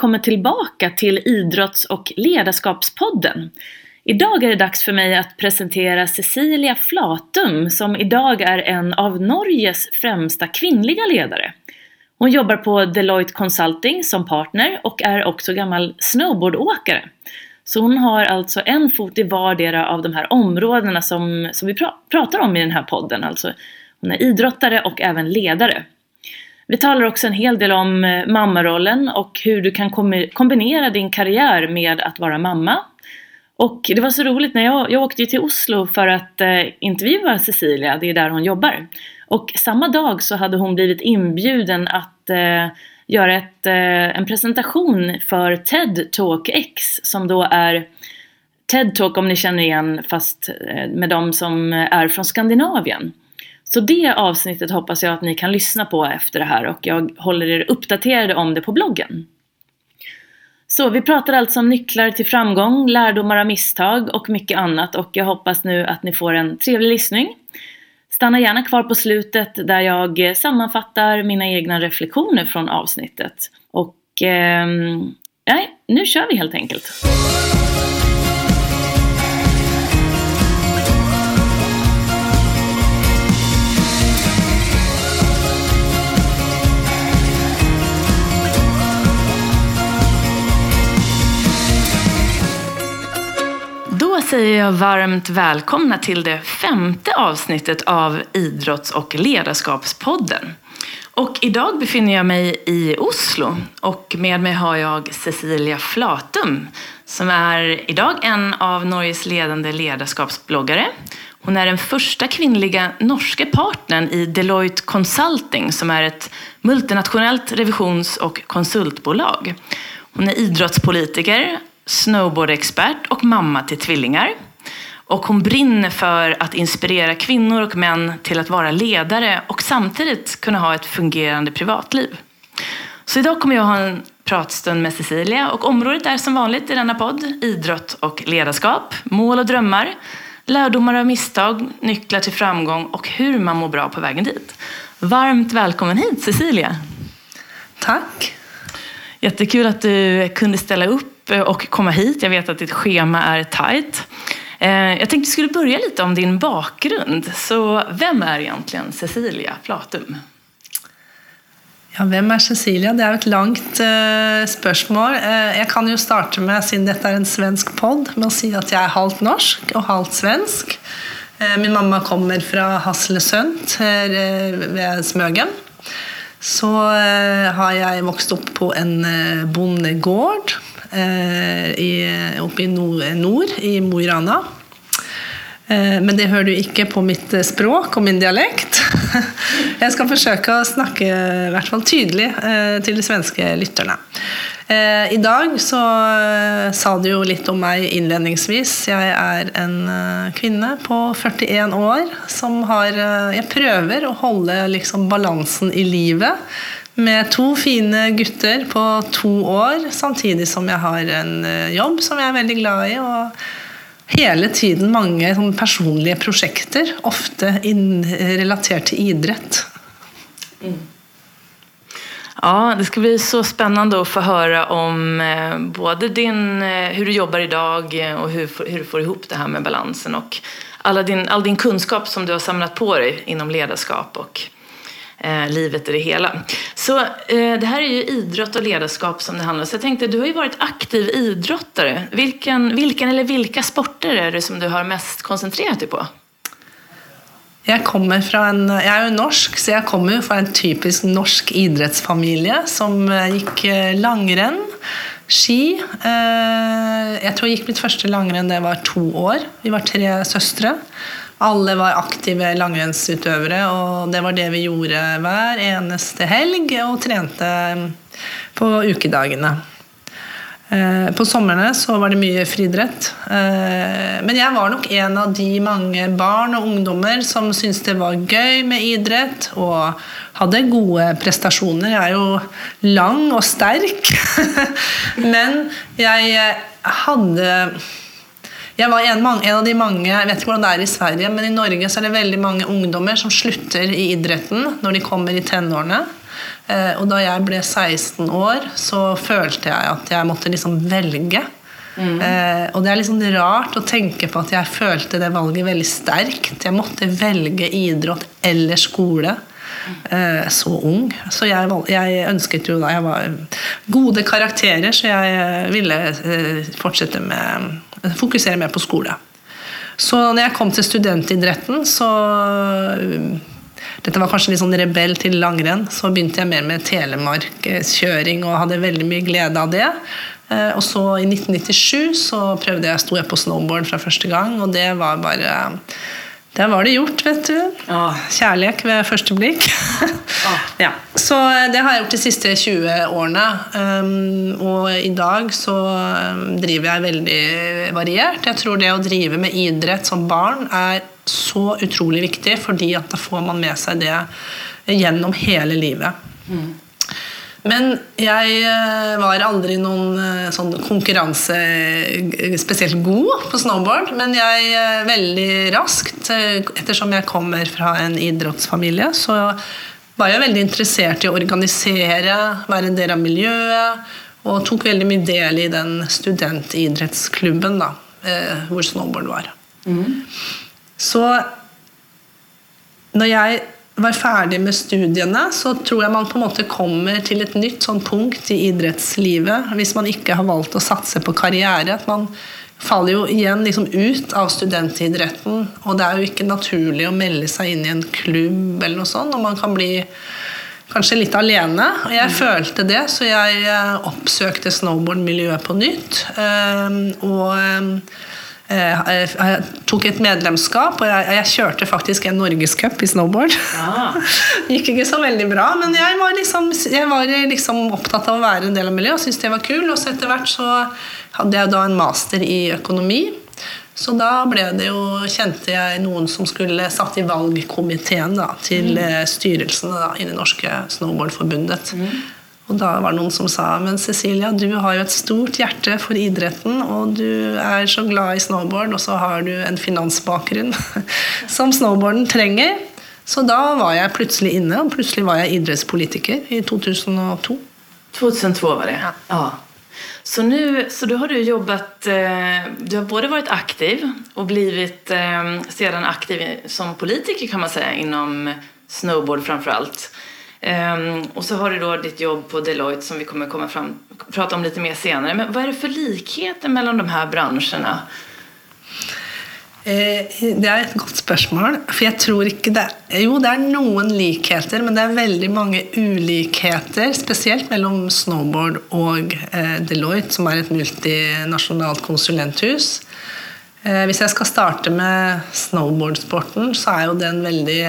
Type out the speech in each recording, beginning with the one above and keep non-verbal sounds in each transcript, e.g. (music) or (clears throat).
Välkommen tillbaka till Idrotts och ledarskapspodden. Idag är det dags för mig att presentera Cecilia Flatum som idag är en av Norges främsta kvinnliga ledare. Hon jobbar på Deloitte Consulting som partner och är också gammal snowboardåkare. Så hon har alltså en fot i vardera av de här områdena som, som vi pra pratar om i den här podden. Alltså hon är idrottare och även ledare. Vi talar också en hel del om eh, mammarollen och hur du kan kombinera din karriär med att vara mamma. Och det var så roligt när jag, jag åkte till Oslo för att eh, intervjua Cecilia, det är där hon jobbar. Och samma dag så hade hon blivit inbjuden att eh, göra ett, eh, en presentation för TED Talk X som då är TED Talk om ni känner igen fast eh, med de som är från Skandinavien. Så det avsnittet hoppas jag att ni kan lyssna på efter det här och jag håller er uppdaterade om det på bloggen. Så vi pratar alltså om nycklar till framgång, lärdomar av misstag och mycket annat och jag hoppas nu att ni får en trevlig lyssning. Stanna gärna kvar på slutet där jag sammanfattar mina egna reflektioner från avsnittet. Och eh, nej, nu kör vi helt enkelt. Säger jag varmt välkomna till det femte avsnittet av Idrotts och ledarskapspodden. Och idag befinner jag mig i Oslo och med mig har jag Cecilia Flatum som är idag en av Norges ledande ledarskapsbloggare. Hon är den första kvinnliga norska partnern i Deloitte Consulting som är ett multinationellt revisions och konsultbolag. Hon är idrottspolitiker, snowboardexpert och mamma till tvillingar. Och hon brinner för att inspirera kvinnor och män till att vara ledare och samtidigt kunna ha ett fungerande privatliv. Så idag kommer jag ha en pratstund med Cecilia och området är som vanligt i denna podd idrott och ledarskap, mål och drömmar, lärdomar av misstag, nycklar till framgång och hur man mår bra på vägen dit. Varmt välkommen hit Cecilia! Tack! Jättekul att du kunde ställa upp och komma hit. Jag vet att ditt schema är tajt. Eh, jag tänkte vi skulle börja lite om din bakgrund. Så vem är egentligen Cecilia Platum? Ja, Hvem er Cecilia? Det er jo et langt uh, spørsmål. Uh, jeg kan jo starte med, siden dette er en svensk pod, med å si at jeg er halvt norsk og halvt svensk. Min mamma kommer fra Haslesund ved Smøgen. Så har jeg vokst opp på en bondegård Eh, oppe i nord, nord i Mo i Rana. Eh, men det hører du ikke på mitt eh, språk og min dialekt. (laughs) Jeg skal forsøke å snakke i hvert fall tydelig til de svenske lytterne. I dag så sa du jo litt om meg innledningsvis. Jeg er en kvinne på 41 år som har Jeg prøver å holde liksom balansen i livet med to fine gutter på to år, samtidig som jeg har en eh, jobb som jeg er veldig glad i. og hele tiden mange sånn, personlige prosjekter, ofte relatert til idrett. Mm. Ja, det skal bli så spennende å få høre om eh, både din, eh, hur du jobber i dag og hvordan du får ihop det her med balansen og alla din, all din kunnskap som du har samlet på deg innom lederskap. eh, livet i det hela. Så eh, det här är ju idrott och ledarskap som det handlar om. Så jag tänkte, du har ju varit aktiv idrottare. Vilken, vilken eller vilka sporter är det som du har mest koncentrerat dig på? Jeg, en, jeg er jo norsk, så jeg kommer fra en typisk norsk idrettsfamilie som eh, gikk eh, langrenn, ski. Eh, jeg tror jeg gikk mitt første langrenn da jeg var to år. Vi var tre søstre. Alle var aktive langrennsutøvere, og det var det vi gjorde hver eneste helg, og trente på ukedagene. Eh, på somrene så var det mye friidrett. Eh, men jeg var nok en av de mange barn og ungdommer som syntes det var gøy med idrett, og hadde gode prestasjoner. Jeg er jo lang og sterk, (laughs) men jeg hadde Jeg var en, en, av de mange Jeg vet ikke hvordan det er i Sverige, men i Norge så er det veldig mange ungdommer som slutter i idretten når de kommer i tenårene. Eh, og da jeg ble 16 år, så følte jeg at jeg måtte liksom velge. Mm. Eh, og det er liksom rart å tenke på at jeg følte det valget veldig sterkt. Jeg måtte velge idrett eller skole. Eh, så ung. Så jeg, jeg, ønsket jo da jeg var gode karakterer, så jeg ville fortsette med fokusere mer på skole. Så når jeg kom til studentidretten, så dette var kanskje litt sånn rebell til langrenn. Så begynte jeg mer med telemarkkjøring og hadde veldig mye glede av det. Eh, og så i 1997 så prøvde jeg, sto jeg på snowboard fra første gang, og det var bare der var det gjort, vet du. Ah. Kjærlighet ved første blikk. ah. (laughs) ja. Så eh, det har jeg gjort de siste 20 årene. Um, og i dag så um, driver jeg veldig variert. Jeg tror det å drive med idrett som barn er så utrolig viktig, fordi at da får man med seg det gjennom hele livet. Mm. Men jeg eh, var aldri noen eh, sånn konkurranse eh, spesielt god på snowboard. Men jeg veldig raskt, ettersom jeg kommer fra en idrettsfamilie, så var jeg veldig interessert i å organisere, være en del av miljøet. Og tok veldig mye del i den studentidrettsklubben da, hvor snowboard var. Mm. Så når jeg var ferdig med studiene, så tror jeg man på en måte kommer til et nytt sånn punkt i idrettslivet hvis man ikke har valgt å satse på karriere. at man faller jo igjen liksom ut av studentidretten, og det er jo ikke naturlig å melde seg inn i en klubb eller noe sånt, og man kan bli kanskje litt alene. Og jeg følte det, så jeg eh, oppsøkte snowboardmiljøet på nytt. Eh, og eh, Eh, jeg tok et medlemskap, og jeg, jeg kjørte faktisk en norgescup i snowboard. Ah. (laughs) Gikk ikke så veldig bra, men jeg var, liksom, jeg var liksom opptatt av å være en del av miljøet og syntes det var kul. Og så etter hvert så hadde jeg da en master i økonomi. Så da ble det jo, kjente jeg noen som skulle satt i valgkomiteen da, til mm. Eh, styrelsene da, i det norske snowboardforbundet. Mm. Og da var det noen som sa men Cecilia, du har jo et stort hjerte for idretten, og du er så glad i snowboard, og så har du en finansbakgrunn (laughs) som snowboarden trenger. Så da var jeg plutselig inne, og plutselig var jeg idrettspolitiker i 2002. 2002 var det, ja. ja. Så, nu, så du har du jobbat, eh, du har både vært aktiv og blivit siden aktiv som politiker kan man si, innom snowboard framförallt. Um, och så har du då ditt jobb på Deloitte som vi kommer komma fram, prata om lite mer senare. Men vad är det för likheter mellan de her bransjene? Eh, det er et godt spørsmål. For jeg tror ikke det Jo, det er noen likheter, men det er veldig mange ulikheter. Spesielt mellom snowboard og eh, Deloitte, som er et multinasjonalt konsulenthus. Eh, hvis jeg skal starte med snowboardsporten, så er jo den veldig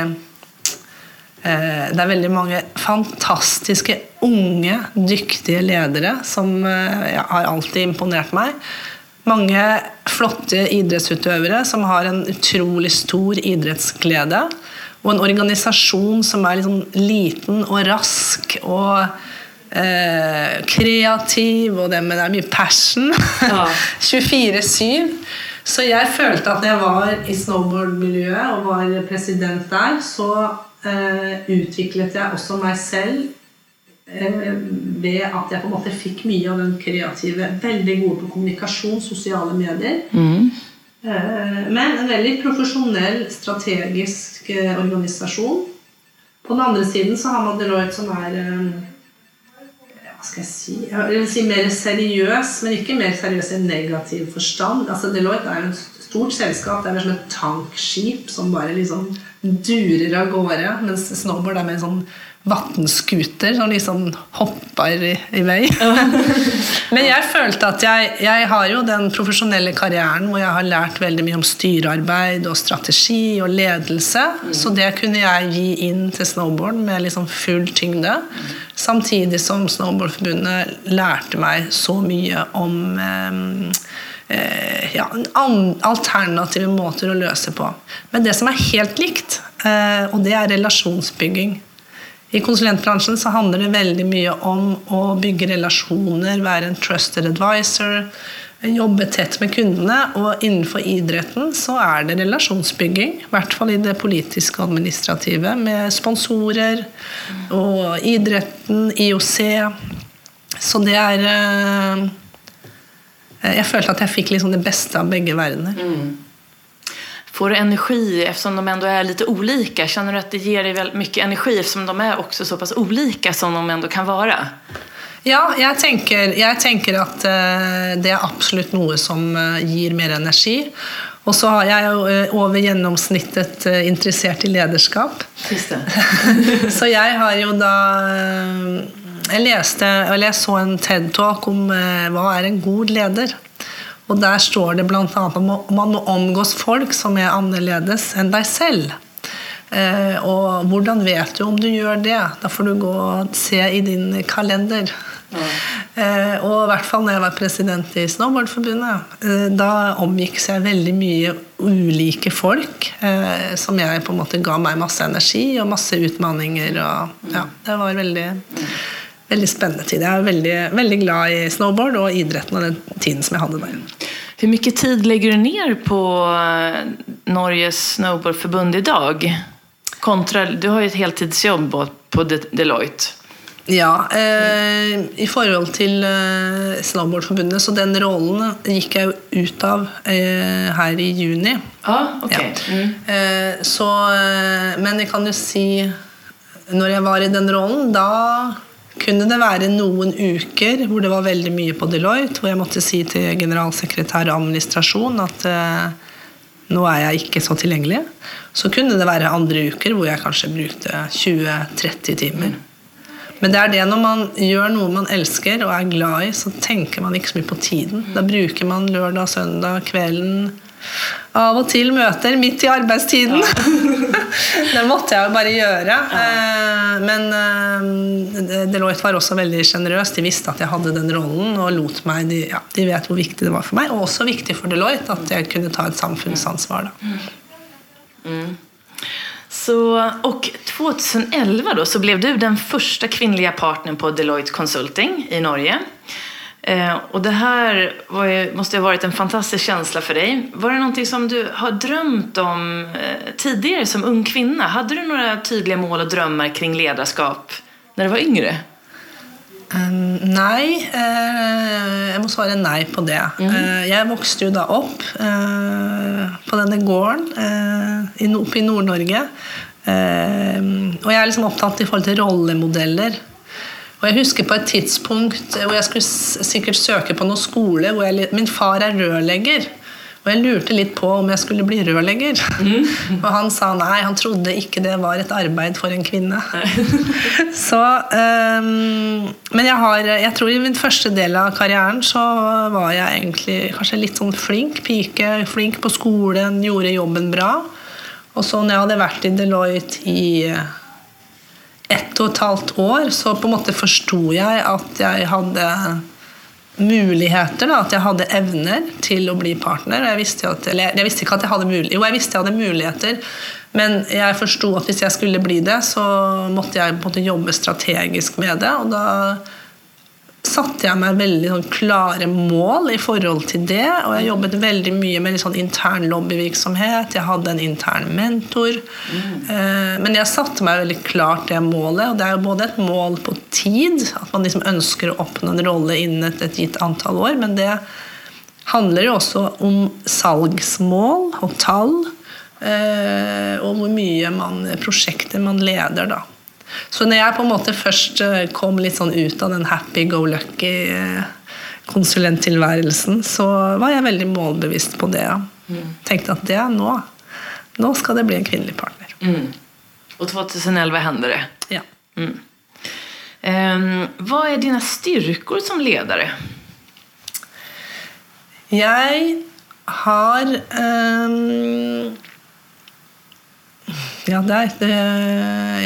det er veldig mange fantastiske, unge, dyktige ledere som eh, har alltid imponert meg. Mange flotte idrettsutøvere som har en utrolig stor idrettsglede. Og en organisasjon som er liksom liten og rask og eh, kreativ, og det, med, det er mye passion. Ja. (laughs) 24-7. Så jeg følte at jeg var i snowboardmiljøet og var president der, så Eh, utviklet jeg også meg selv eh, ved at jeg på en måte fikk mye av den kreative Veldig gode på kommunikasjon, sosiale medier. Mm. Eh, men en veldig profesjonell, strategisk organisasjon. På den andre siden så har man Deloitte som er hva skal jeg si Jeg vil si mer seriøs, men ikke mer seriøs i negativ forstand. Altså Deloitte er jo et stort selskap. Det er som et tankskip som bare liksom durer av gårde, mens snowboard er med en sånn vannscooter som liksom hopper i, i vei. (laughs) Men jeg følte at jeg, jeg, har jo den profesjonelle karrieren hvor jeg har lært veldig mye om styrearbeid og strategi og ledelse. Mm. Så det kunne jeg gi inn til snowboard med liksom full tyngde. Samtidig som Snowboardforbundet lærte meg så mye om eh, Eh, ja, alternative måter å løse på. Men det som er helt likt, eh, og det er relasjonsbygging. I konsulentbransjen så handler det veldig mye om å bygge relasjoner, være en trusted advisor, jobbe tett med kundene. Og innenfor idretten så er det relasjonsbygging. I hvert fall i det politiske og administrative. Med sponsorer og idretten, IOC. Så det er eh, Jeg følte at jeg fikk liksom det beste av begge verdener. Mm. Får du energi eftersom de ändå är lite olika? Känner du att det ger dig väldigt mycket energi eftersom de är också så pass olika som de ändå kan vara? Ja, jeg tenker, jeg tenker at uh, det er absolutt noe som uh, gir mer energi. Og så har jeg over gjennomsnittet interessert i lederskap. (laughs) så jeg har jo da Jeg leste, eller jeg så en TED-talk om hva er en god leder. Og der står det bl.a. at man må omgås folk som er annerledes enn deg selv. og hvordan vet du om du gjør det? Da får du gå og se i din kalender. Eh, og i hvert fall når jeg var president i Snowboardforbundet, eh, da omgikk jeg veldig mye ulike folk eh, som jeg på en måte ga meg masse energi og masse utmanninger. Og, ja, det var veldig, veldig spennende tid. Jeg er veldig, veldig glad i snowboard og idretten og den tiden som jeg hadde der. Hvor mye tid legger du ned på eh, Norges snowboardforbund i dag? Kontra, du har jo et heltidsjobb på Deloitte. Ja, eh, i forhold til eh, Snowboardforbundet, så den rollen gikk jeg jo ut av eh, her i juni. Ah, okay. Ja. Mm. Eh, så, eh, men jeg kan jo si Når jeg var i den rollen, da kunne det være noen uker hvor det var veldig mye på Deloitte, hvor jeg måtte si til generalsekretær og administrasjon at eh, nå er jeg ikke så tilgjengelig. Så kunne det være andre uker hvor jeg kanskje brukte 20-30 timer. Men det er det når man gjør noe man elsker og er glad i, så tenker man ikke så mye på tiden. Da bruker man lørdag, søndag, kvelden av og til møter midt i arbeidstiden. Ja. (laughs) det måtte jeg jo bare gjøre. Ja. Eh, men eh, Deloitte var også veldig sjenerøs. De visste at jeg hadde den rollen og lot meg de, ja, de, vet hvor viktig det var for meg. Og også viktig for Deloitte at jeg kunne ta et samfunnsansvar. Da. Mm. Så, og 2011 då, så ble du den første kvinnelige partneren på Deloitte Consulting i Norge. Eh, och det här ju, måste ha varit en fantastisk känsla för dig. Var det någonting som du har drömt om eh, tidigare som ung kvinna? Hade du några tydliga mål och drömmar kring ledarskap när du var yngre? Um, nei. Uh, jeg må svare nei på det. Mm. Uh, jeg vokste jo da opp uh, på denne gården oppe i Nord-Norge. og jeg er liksom opptatt i forhold til rollemodeller. Og jeg husker på et tidspunkt hvor jeg skulle sikkert søke på noen skole hvor jeg, Min far er rørlegger. Og jeg lurte litt på om jeg skulle bli rørlegger. Mm. (laughs) Og han sa nei, han trodde ikke det var et arbeid for en kvinne. (laughs) så, um, men jeg, har, jeg tror i min første del av karrieren så var jeg egentlig kanskje litt sånn flink pike. Flink på skolen, gjorde jobben bra. Og så når jeg hadde vært i Deloitte i ett og et halvt år, så på en måte forsto jeg at jeg hadde muligheter. Da, at jeg hadde evner til å bli partner. Jeg visste, at, jeg visste ikke at jeg hadde muligheter. Jo, jeg visste jeg hadde muligheter, men jeg forsto at hvis jeg skulle bli det, så måtte jeg på en måte jobbe strategisk med det. og da satte jeg meg veldig sånn, klare mål i forhold til det. Og jeg jobbet veldig mye med sånn intern lobbyvirksomhet. Jeg hadde en intern mentor. Mm. Men jeg satte meg veldig klart det målet. Og det er jo både et mål på tid, at man liksom ønsker å oppnå en rolle innen et, et gitt antall år, men det handler jo også om salgsmål og tall. Eh, og hvor mye man, prosjekter man leder, da. Så når jeg på en måte først eh, kom litt sånn ut av den happy go lucky eh, konsulenttilværelsen, så var jeg veldig målbevisst på det. Mm. Tenkte at det er nå. Nå skal det bli en kvinnelig partner. Mm. Og 2011 hender det. Ja. Mm. Um, hva er dine styrker som leder? Jeg har um, Ja, det er det,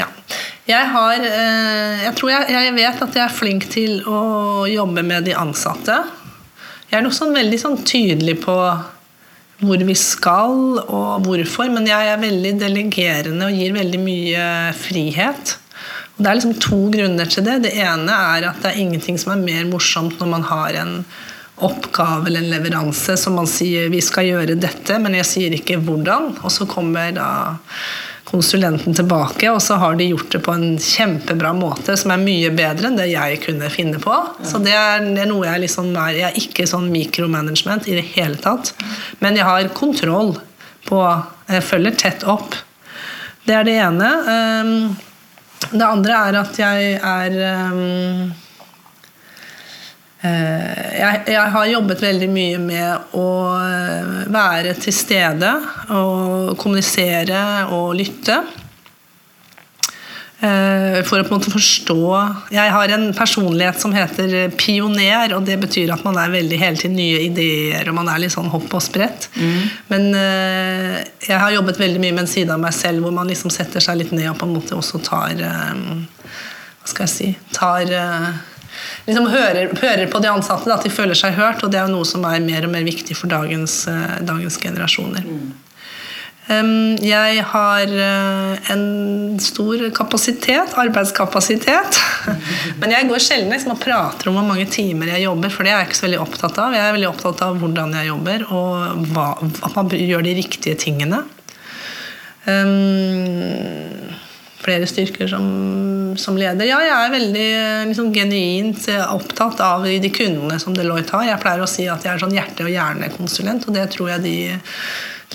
Ja. Jeg, har, eh, jeg tror jeg, jeg, vet at jeg er flink til å jobbe med de ansatte. Jeg er nok sånn veldig sånn tydelig på hvor vi skal og hvorfor, men jeg er veldig delegerende og gir veldig mye frihet. Og det er liksom to grunner til det. Det ene er at det er ingenting som er mer morsomt når man har en oppgave eller en leveranse som man sier vi skal gjøre dette, men jeg sier ikke hvordan. Og så kommer da konsulenten tilbake, og så har de gjort det på en kjempebra måte som er mye bedre enn det jeg kunne finne på. Så det er, det er noe jeg liksom er Jeg er ikke sånn mikromanagement i det hele tatt. Men jeg har kontroll på Jeg følger tett opp. Det er det ene. Um, det andre er at jeg er um, jeg, jeg, har jobbet veldig mye med å eh, være til stede og kommunisere og lytte. Eh, for å på en måte forstå Jeg har en personlighet som heter pioner, og det betyr at man er veldig hele tiden nye ideer, og man er litt sånn hopp og sprett. Mm. Men jeg har jobbet veldig mye med en side av meg selv hvor man liksom setter seg litt ned og på en måte også tar Hva skal jeg si tar liksom hører, hører, på de ansatte, at de føler seg hørt. Og det er jo noe som er mer og mer viktig for dagens, uh, dagens generasjoner. Mm. Um, jeg har uh, en stor kapasitet, arbeidskapasitet. (laughs) Men jeg går sjelden liksom, og prater om hvor mange timer jeg jobber, for det er jeg ikke så veldig opptatt av. Jeg er veldig opptatt av hvordan jeg jobber, og hva, at man gjør de riktige tingene. Um, flere styrker som, som, leder. Ja, jeg er veldig liksom, genuint opptatt av de kundene som Deloitte har. Jeg pleier å si at jeg er sånn hjerte- og hjernekonsulent, og det tror jeg de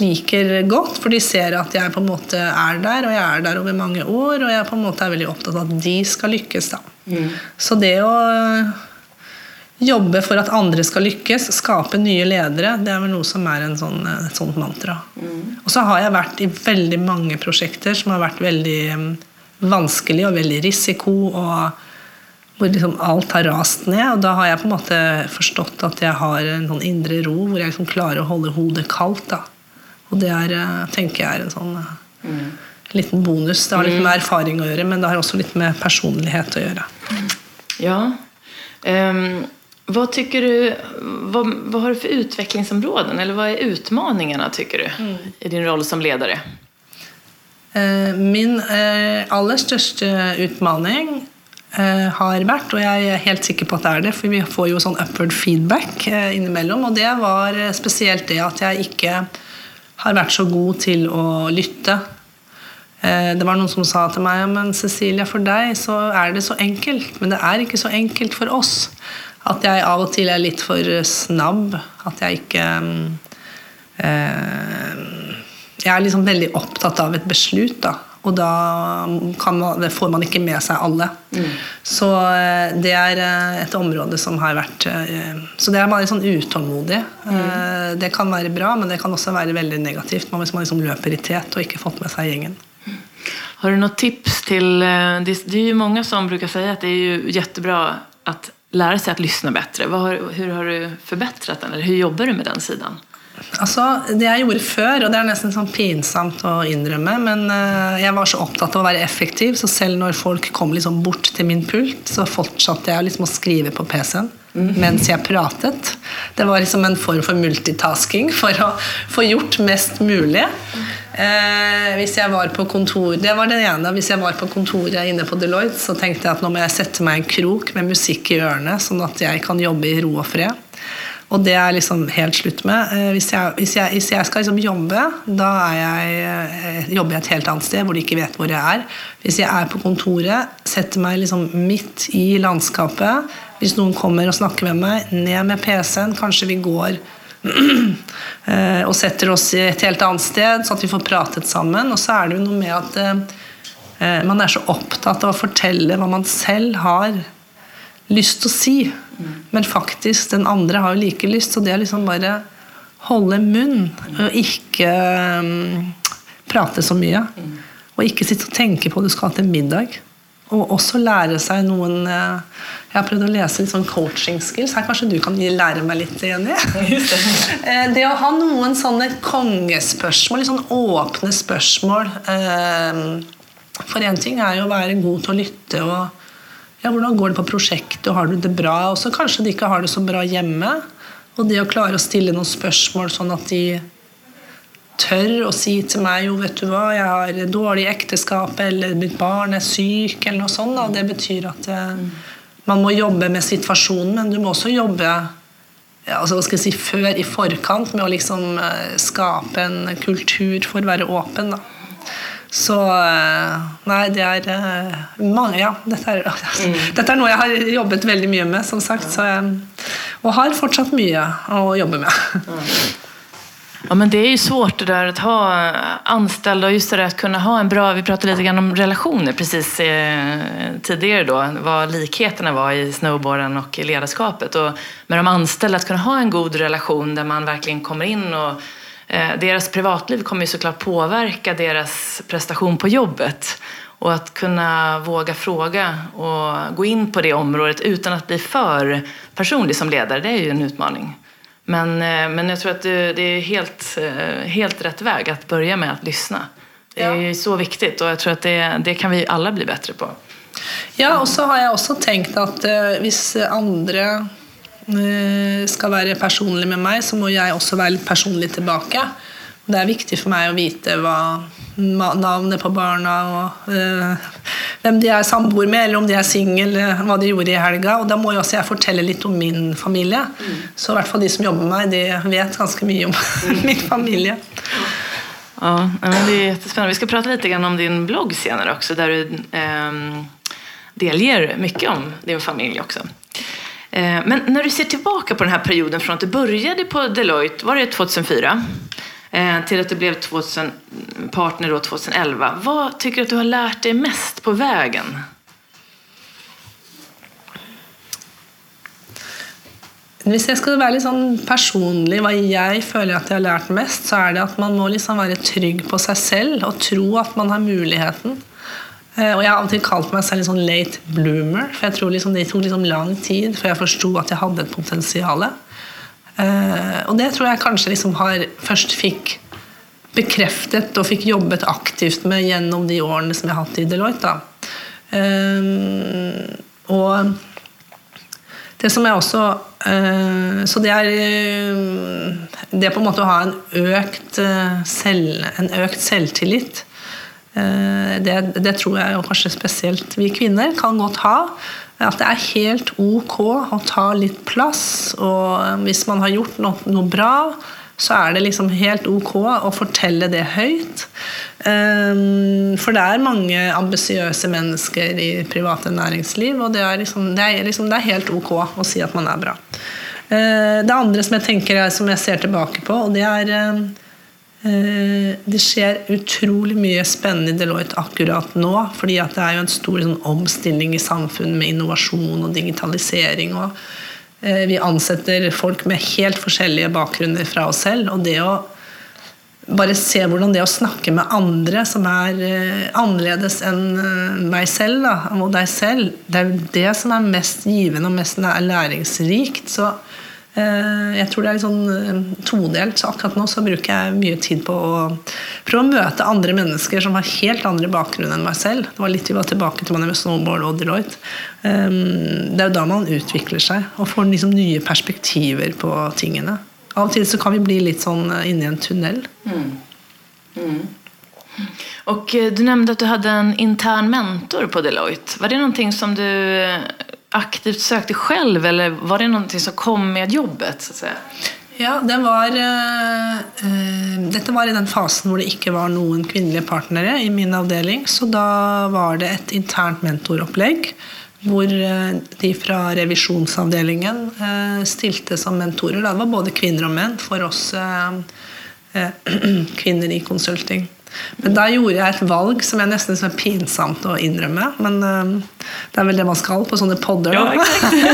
liker godt. For de ser at jeg på en måte er der, og jeg er der over mange år. Og jeg på en måte er veldig opptatt av at de skal lykkes. da. Mm. Så det å jobbe for at andre skal lykkes, skape nye ledere, det er vel noe som er sånn, et sånt mantra. Mm. Og så har jeg vært i veldig mange prosjekter som har vært veldig um, vanskelig og veldig risiko, og hvor liksom alt har rast ned. Og da har jeg på en måte forstått at jeg har en sånn indre ro hvor jeg liksom klarer å holde hodet kaldt. da. Og det er, uh, tenker jeg er en sånn uh, mm. liten bonus. Det har litt mm. med erfaring å gjøre, men det har også litt med personlighet å gjøre. Ja. Um vad, tycker du, vad, vad, har du för utvecklingsområden eller vad är utmaningarna tycker du mm. i din roll som ledare? Eh, min eh, aller største utmaning eh, har vært, og jeg er helt sikker på at det er det, for vi får jo sånn upward feedback innimellom, og det var spesielt det at jeg ikke har vært så god til å lytte. Det var noen som sa til meg men Cecilia, for deg så er det så enkelt. Men det er ikke så enkelt for oss. At jeg av og til er litt for snabb. At jeg ikke eh, Jeg er liksom veldig opptatt av et beslut, da. Og da man, får man ikke med seg alle. Mm. Så eh, det er eh, et område som har vært eh, Så det er man litt sånn utålmodig. Mm. Det kan være bra, men det kan også være veldig negativt hvis man liksom løper i tet og ikke fått med seg gjengen. Har du noen tips til Det er jo mange som bruker si at det er jo kjempebra at lära sig att lyssna bättre? Har, har du förbättrat den? Eller hur jobbar du med den sidan? Altså, Det jeg gjorde før, og det er nesten sånn pinsomt å innrømme, men uh, jeg var så opptatt av å være effektiv, så selv når folk kom liksom bort til min pult, så fortsatte jeg liksom å skrive på PC-en. Mens jeg pratet. Det var liksom en form for multitasking for å få gjort mest mulig. Eh, hvis jeg var på kontor, Det var det ene. Hvis jeg var på kontoret inne på Deloitte, så tenkte jeg at nå må jeg sette meg en krok med musikk i ørene, sånn at jeg kan jobbe i ro og fred. Og det er liksom helt slutt med. Eh, hvis jeg, hvis jeg, hvis jeg skal liksom jobbe, da jeg, eh, jobber jeg et helt annet sted hvor de ikke vet hvor jeg er. Hvis jeg er på kontoret, setter meg liksom midt i landskapet. Hvis noen kommer og snakker med meg, ned med PC-en, kanskje vi går (clears throat) Eh, og setter oss i et helt annet sted, så at vi får pratet sammen. Og så er det jo noe med at man er så opptatt av å fortelle hva man selv har lyst til å si. Men faktisk, den andre har jo like lyst, så det er liksom bare holde munn og ikke um, prate så mye. Og ikke sitte og tenke på at du skal ha til middag. Og også lære seg noen uh, jeg har prøvd å lese litt sånn coaching skills. Her kanskje du kan lære meg litt, Jenny? (laughs) Eh, det å ha noen sånne kongespørsmål, litt sånn åpne spørsmål eh, For én ting er jo å være god til å lytte og ja, hvordan går det på prosjektet, og har du det bra? Og så kanskje de ikke har det så bra hjemme. Og det å klare å stille noen spørsmål sånn at de tør å si til meg jo, vet du hva, jeg har dårlig ekteskap, eller mitt barn er syk, eller noe sånt. Da. Det betyr at mm man må jobbe med situasjonen, men du må også jobbe altså, hva skal jeg si, før i forkant med å liksom eh, skape en kultur for å være åpen. da. Så eh, Nei, det er eh, mange Ja, dette er, (laughs) mm. dette er noe jeg har jobbet veldig mye med, som sagt. Så og har fortsatt mye å jobbe med. Mm. (laughs) Ja, men det är ju svårt det där att ha anställda och just det där att kunna ha en bra, vi pratade lite grann om relationer precis eh, tidigare då, vad likheterna var i snowboarden och i ledarskapet. Och med de anställda, att kunna ha en god relation där man verkligen kommer in och eh, deras privatliv kommer ju såklart påverka deras prestation på jobbet. Och att kunna våga fråga och gå in på det området utan att bli för personlig som ledare, det är ju en utmaning. Men, eh, men jag tror att det, er är helt, eh, helt rätt väg att börja med att lyssna. Det är ja. så viktigt och jag tror att det, det kan vi alla bli bättre på. Ja, og så har jeg også tenkt at uh, hvis andre skal være personlig med meg, så må jeg også være litt personlig tilbake. Det er viktig for meg å vite hva navnet på barna og uh, hvem de er samboer med, eller om de er single, hva de gjorde i helga. Og da må jo også jeg fortelle litt om min familie. Mm. Så i hvert fall de som jobber med meg, de vet ganske mye om mm. (laughs) min familie. Ja, det er jättespännande. Vi skal prate litt om din blogg senere også, der du eh, delger mye om din familie också. Eh, men når du ser tilbake på denne perioden fra at du begynte på Deloitte, var det 2004? til at du ble 2000, partner 2011. hva syns du at du har lært deg mest på veien? Hvis jeg skal være litt sånn personlig, hva jeg føler at jeg har lært mest, så er det at man må liksom være trygg på seg selv og tro at man har muligheten. Eh, og Jeg har av og til kalt meg selv sånn late bloomer, for jeg tror liksom det tok liksom lang tid før jeg forsto at jeg hadde et potensial. Uh, og det tror jeg kanskje liksom har først fikk bekreftet og fikk jobbet aktivt med gjennom de årene som jeg har hatt i Deloitte. Uh, og det som er også Så det er det på en måte å ha en økt, selv, en økt selvtillit. Det, det, tror jeg jo kanskje spesielt vi kvinner kan godt ha. At det er helt ok å ta litt plass. Og hvis man har gjort noe, noe bra, så er det liksom helt ok å fortelle det høyt. Um, for det er mange ambisiøse mennesker i private næringsliv, og det er, liksom, det, er liksom, det er, helt ok å si at man er bra. Uh, det andre som jeg tenker er, som jeg ser tilbake på, og det er Eh, det skjer utrolig mye spennende i Deloitte akkurat nå. fordi det er jo en stor sånn, omstilling i samfunnet med innovasjon og digitalisering. og eh, Vi ansetter folk med helt forskjellige bakgrunner fra oss selv. og det å bare se hvordan det å snakke med andre som er eh, annerledes enn meg selv, da, og deg selv, det er det som er mest givende og mest læringsrikt. Så Eh, jeg tror det er litt sånn eh, todelt. Så akkurat nå så bruker jeg mye tid på å prøve å møte andre mennesker som har helt andre bakgrunn enn meg selv. Det var litt vi var tilbake til med Snowball og Deloitte. Eh, det er jo da man utvikler seg og får liksom nye perspektiver på tingene. Av og til så kan vi bli litt sånn inni en tunnel. Mm. Mm. Og du nevnte at du hadde en intern mentor på Deloitte. Var det noe som du aktivt sökte själv eller var det någonting som kom med jobbet? Så att säga? Ja, det var, uh, dette var i den fasen hvor det ikke var noen kvinnelige partnere i min avdeling. Så da var det et internt mentoropplegg hvor de fra revisjonsavdelingen uh, stilte som mentorer. Det var både kvinner og menn for oss uh, (clears throat) kvinner i konsulting. Men da gjorde jeg et valg som jeg nesten er pinsomt å innrømme. Men uh, det er vel det man skal på sånne podder. Ja,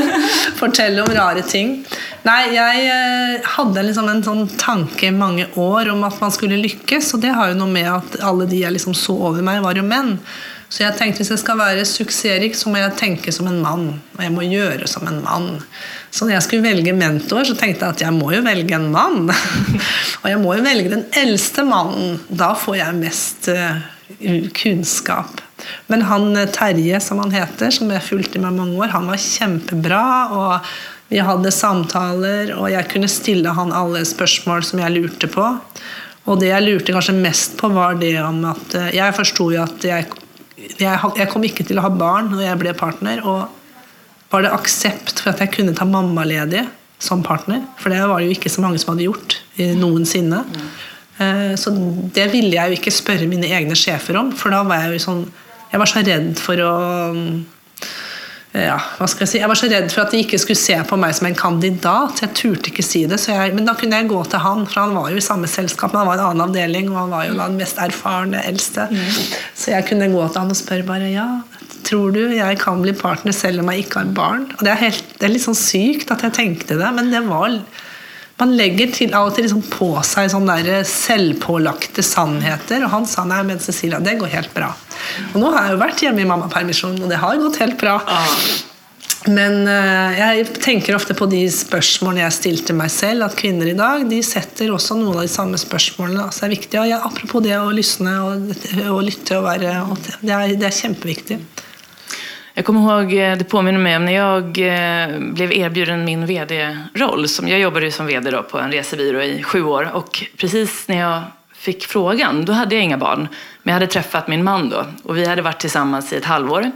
(laughs) Fortelle om rare ting. Nei, jeg uh, hadde liksom en sånn tanke i mange år om at man skulle lykkes. Og det har jo noe med at alle de jeg liksom så over meg, var jo menn. Så jeg tenkte hvis jeg skal være suksessrik, så må jeg tenke som en mann. Og jeg må gjøre som en mann. Så når jeg skulle velge mentor, så tenkte jeg at jeg må jo velge en mann. (laughs) og jeg må jo velge den eldste mannen. Da får jeg mest uh, kunnskap. Men han eh, Terje, som han heter, som jeg fulgte med mange år, han var kjempebra. og vi hadde samtaler, og jeg kunne stille han alle spørsmål som jeg lurte på. Og det jeg lurte kanskje mest på, var det om at eh, Jeg forsto jo at jeg, jeg, jeg, kom ikke til å ha barn når jeg ble partner. Og var det aksept for at jeg kunne ta mammaledig som partner. For det var det jo ikke så mange som hadde gjort eh, noensinne. Eh, Så det ville jeg jo ikke spørre mine egne sjefer om, for da var jeg jo sånn Jeg var så redd for å ja, hva skal Jeg si? Jeg var så redd for at de ikke skulle se på meg som en kandidat. Jeg turte ikke si det. Jeg, men da kunne jeg gå til han, for han var jo i samme selskap, men han var i en annen avdeling, og han var jo den mest erfarne, eldste. Så jeg kunne gå til han og spørre bare ja, tror du jeg kan bli partner selv om jeg ikke har barn? Og det er, helt, det er litt sånn sykt at jeg tenkte det, men det var man legger til, av og til liksom på seg sånne selvpålagte sannheter. Og han sa nei, men Cecilia, det går helt bra. Og nå har jeg jo vært hjemme i mammapermisjon, og det har gått helt bra. Men uh, jeg tenker ofte på de spørsmålene jeg stilte meg selv, at kvinner i dag de setter også noen av de samme spørsmålene. Altså, det er viktig, og ja, Apropos det å lysne og, og lytte og være og det, er, det er kjempeviktig. Jag kommer ihåg, det påminner mig om när jag blev erbjuden min vd-roll. Jag jobbade som vd på en resebyrå i sju år och precis när jag fick frågan, då hade jag inga barn. Men jag hade träffat min man då och vi hade varit tillsammans i ett halvår.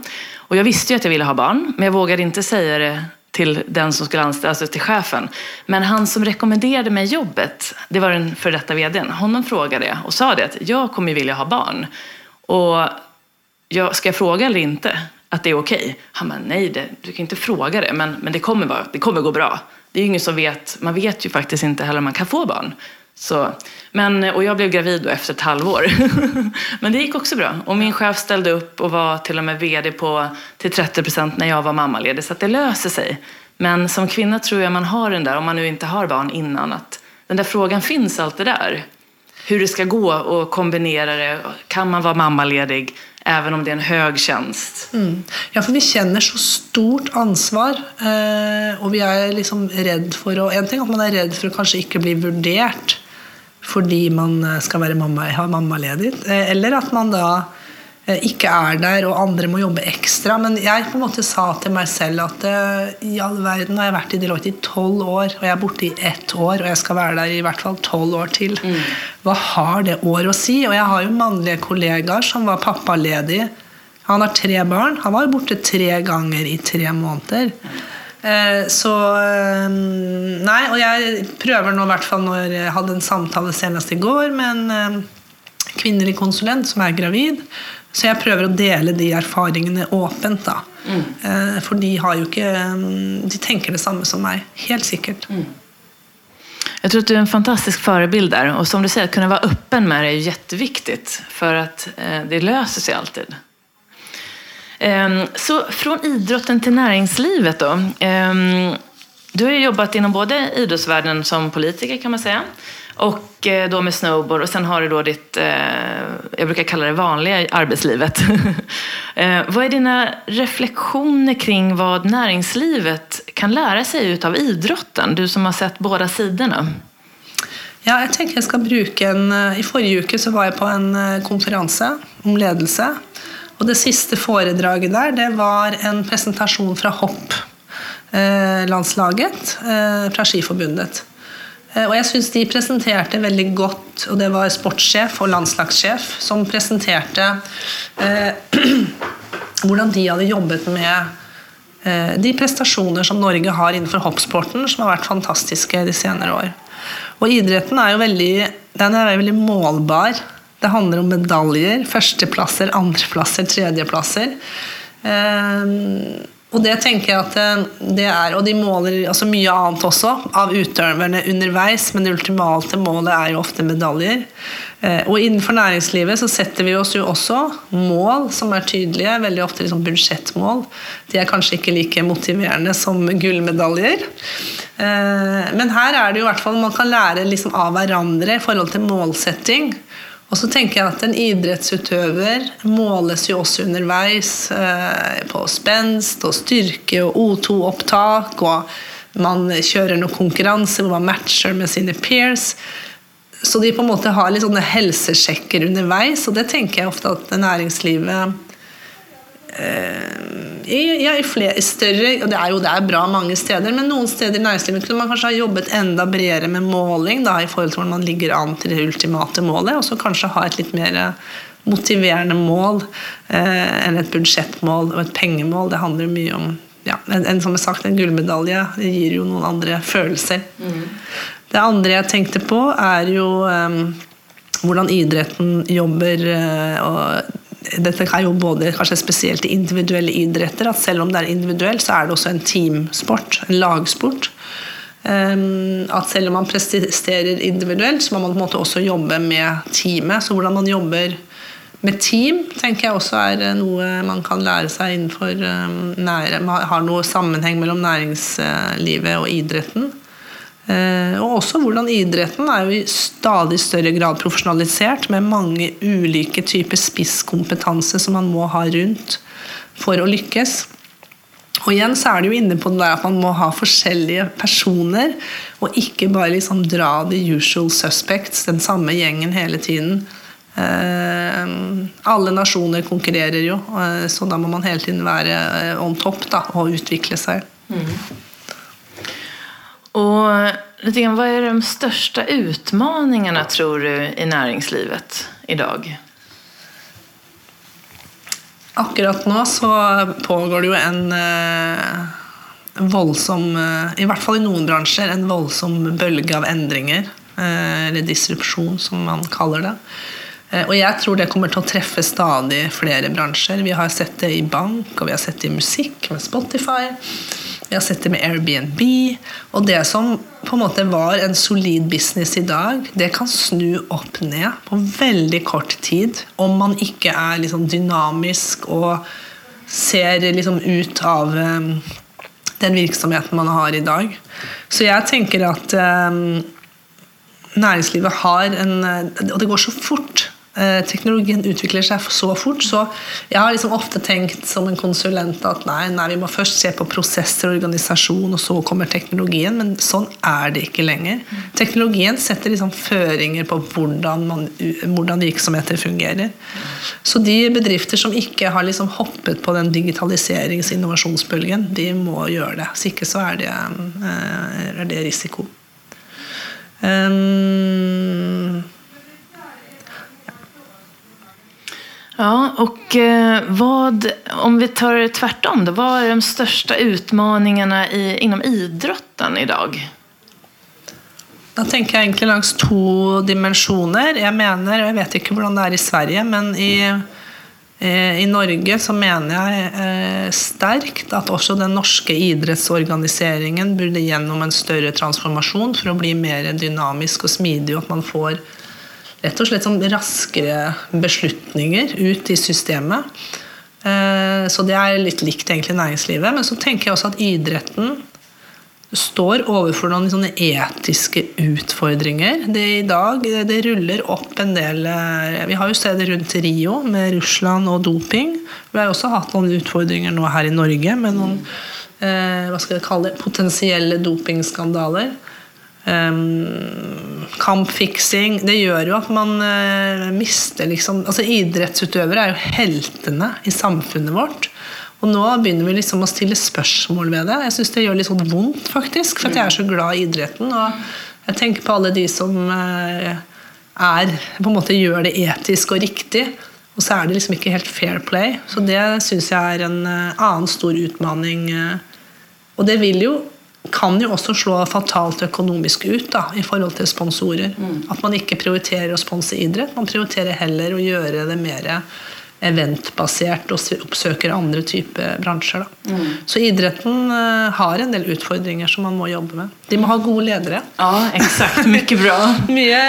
Och jag visste ju att jag ville ha barn, men jag vågade inte säga det till den som skulle anställa, alltså till chefen. Men han som rekommenderade mig jobbet, det var den före detta vdn. Honom frågade jag och sa det att jag kommer vilja ha barn. Och jag, ska jag fråga eller inte? att det är okej. Okay. Han bara, nej, det, du kan inte fråga det, men, men det, kommer vara, det kommer gå bra. Det är ju ingen som vet, man vet ju faktiskt inte heller om man kan få barn. Så, men, och jag blev gravid efter ett halvår. (laughs) men det gick också bra. Och min chef ställde upp och var till och med vd på, till 30 procent när jag var mammaledig. Så det löser sig. Men som kvinna tror jag man har den där, om man nu inte har barn innan, att den där frågan finns alltid där. Hur det ska gå och kombinera det. Kan man vara mammaledig? Även om det är en hög tjänst. Mm. Ja, for vi kjenner så stort ansvar. Eh, og vi er liksom redd for å En ting at man er redd for å kanskje ikke bli vurdert fordi man skal være mamma, ha mammaledig. Eh, eller at man da Eh, ikke er der, og andre må jobbe ekstra. Men jeg på en måte sa til meg selv at eh, i all verden har jeg vært i Deloitte i tolv år, og jeg er borte i ett år, og jeg skal være der i hvert fall tolv år til. Mm. Hva har det år å si? Og jeg har jo mannlige kollegaer som var pappaledig. Han har tre barn. Han var borte tre ganger i tre måneder. Eh, så Nei, og jeg prøver nå, i hvert fall når jeg hadde en samtale senest i går med en kvinnelig konsulent som er gravid. Så jeg prøver å dele de erfaringene åpent. da. Mm. Eh, for de har jo ikke mm, De tenker det samme som meg. Helt sikkert. Mm. Jeg tror at du er en fantastisk forbilde der. Og som du sier, å kunne være åpen med det er kjempeviktig. For at eh, det løser seg alltid. Eh, så från idrotten till näringslivet då. Eh, du har jobbat inom både idrottsvärlden som politiker kan man säga. Och eh, då med snowboard och sen har du då ditt, eh, jag brukar kalla det vanliga arbetslivet. (laughs) eh, vad är dina reflektioner kring vad näringslivet kan lära sig av idrotten? Du som har sett båda sidorna. Ja, jeg tenker jeg skal bruke en, I forrige uke så var jeg på en konferens om ledelse. Og det siste foredraget der det var en presentasjon fra hopp-landslaget fra Skiforbundet. Eh, og jeg syns de presenterte veldig godt, og det var sportssjef og landslagssjef som presenterte eh, (clears throat) hvordan de hadde jobbet med eh, de prestasjoner som Norge har innenfor hoppsporten, som har vært fantastiske de senere år. Og idretten er jo veldig, den er veldig målbar. Det handler om medaljer. Førsteplasser, andreplasser, tredjeplasser. Eh, og det tenker jeg at eh, det er, og de måler altså mye annet også av utøverne underveis, men det ultimate målet er jo ofte medaljer. Eh, og innenfor næringslivet så setter vi oss jo også mål som er tydelige, veldig ofte liksom budsjettmål. De er kanskje ikke like motiverende som gullmedaljer. Eh, men her er det jo i hvert fall man kan lære liksom av hverandre i forhold til målsetting. Og så tenker jeg at En idrettsutøver måles jo også underveis eh, på spenst og styrke og O2-opptak. og Man kjører noen konkurranser hvor man matcher med sine peers. Så de på en måte har litt sånne helsesjekker underveis, og det tenker jeg ofte at næringslivet i, ja, i, flere, i større og det er jo det er bra mange steder, men noen steder i næringslivet kunne man kanskje ha jobbet enda bredere med måling da, i forhold til hvordan man ligger an til det ultimate målet, og så kanskje ha et litt mer motiverende mål eh, enn et budsjettmål og et pengemål. Det handler mye om ja, en, en, som sagt, en gullmedalje gir jo noen andre følelser. Mm. Det andre jeg tenkte på, er jo eh, hvordan idretten jobber. eh, og dette er jo både kanskje spesielt i individuelle idretter. at Selv om det er individuelt, så er det også en teamsport, en lagsport. Um, at selv om man presterer individuelt, så må man på en måte også jobbe med teamet. Så hvordan man jobber med team tenker jeg også er eh, noe man kan lære seg innenfor um, nære, Har noe sammenheng mellom næringslivet og idretten. Uh, og også hvordan idretten er jo i stadig større grad profesjonalisert, med mange ulike typer spisskompetanse som man må ha rundt for å lykkes. Og igjen så er det jo inne på det at man må ha forskjellige personer, og ikke bare liksom dra the usual suspects, den samme gjengen hele tiden. Eh, alle nasjoner konkurrerer jo, eh, så da må man hele tiden være eh, on top og utvikle seg. Mm. Og litt, Hva er de største utmaningarna tror du, i næringslivet i dag? Akkurat nå så pågår det jo en eh, voldsom eh, I hvert fall i noen bransjer en voldsom bølge av endringer. Eh, eller disrupsjon, som man kaller det. Og jeg tror det kommer til å treffe stadig flere bransjer. Vi har sett det i bank, og vi har sett det i musikk med Spotify. Vi har sett det med Airbnb. Og det som på en måte var en solid business i dag, det kan snu opp ned på veldig kort tid om man ikke er liksom dynamisk og ser liksom ut av um, den virksomheten man har i dag. Så jeg tenker at um, næringslivet har en Og det går så fort. Eh, teknologien utvikler seg så fort, så jeg har liksom ofte tenkt som en konsulent at nei, nei, vi må først se på prosesser og organisasjon, og så kommer teknologien. Men sånn er det ikke lenger. Teknologien setter liksom føringer på hvordan, man, hvordan virksomheter fungerer. Så de bedrifter som ikke har liksom hoppet på den digitaliserings- og innovasjonsbølgen, de må gjøre det. Hvis ikke så er det, eh, er det risiko. Um, Ja, och eh, vad, om vi tar det tvärtom, då, vad är de största utmaningarna i, inom idrotten idag? Da tenker jeg egentlig langs to dimensjoner. Jeg mener, jeg vet ikke hvordan det er i Sverige, men i, eh, i Norge så mener jeg eh, sterkt at også den norske idrettsorganiseringen burde gjennom en større transformasjon for å bli mer dynamisk og smidig, og at man får rett og slett sånn raskere beslutninger ut i systemet. Eh, så det er litt likt egentlig næringslivet. Men så tenker jeg også at idretten står overfor noen sånne etiske utfordringer. Det i dag det ruller opp en del eh, Vi har jo steder rundt Rio med Russland og doping. Vi har også hatt noen utfordringer nå her i Norge med noen eh, hva skal jeg kalle det, potensielle dopingskandaler. Um, kampfiksing Det gjør jo at man uh, mister liksom altså Idrettsutøvere er jo heltene i samfunnet vårt. Og nå begynner vi liksom å stille spørsmål ved det. Jeg syns det gjør litt sånn vondt, faktisk. For jeg er så glad i idretten. Og jeg tenker på alle de som uh, er på en måte gjør det etisk og riktig. Og så er det liksom ikke helt fair play. Så det syns jeg er en uh, annen stor utfordring. Og det vil jo kan jo også slå fatalt økonomisk ut da, i forhold til sponsorer. Mm. At man ikke prioriterer å sponse idrett, man prioriterer heller å gjøre det mer eventbasert og oppsøker andre typer bransjer. Mm. Så idretten uh, har en del utfordringer som man må jobbe med. De må ha gode ledere. Ja, exakt. Mye bra. (laughs) Mye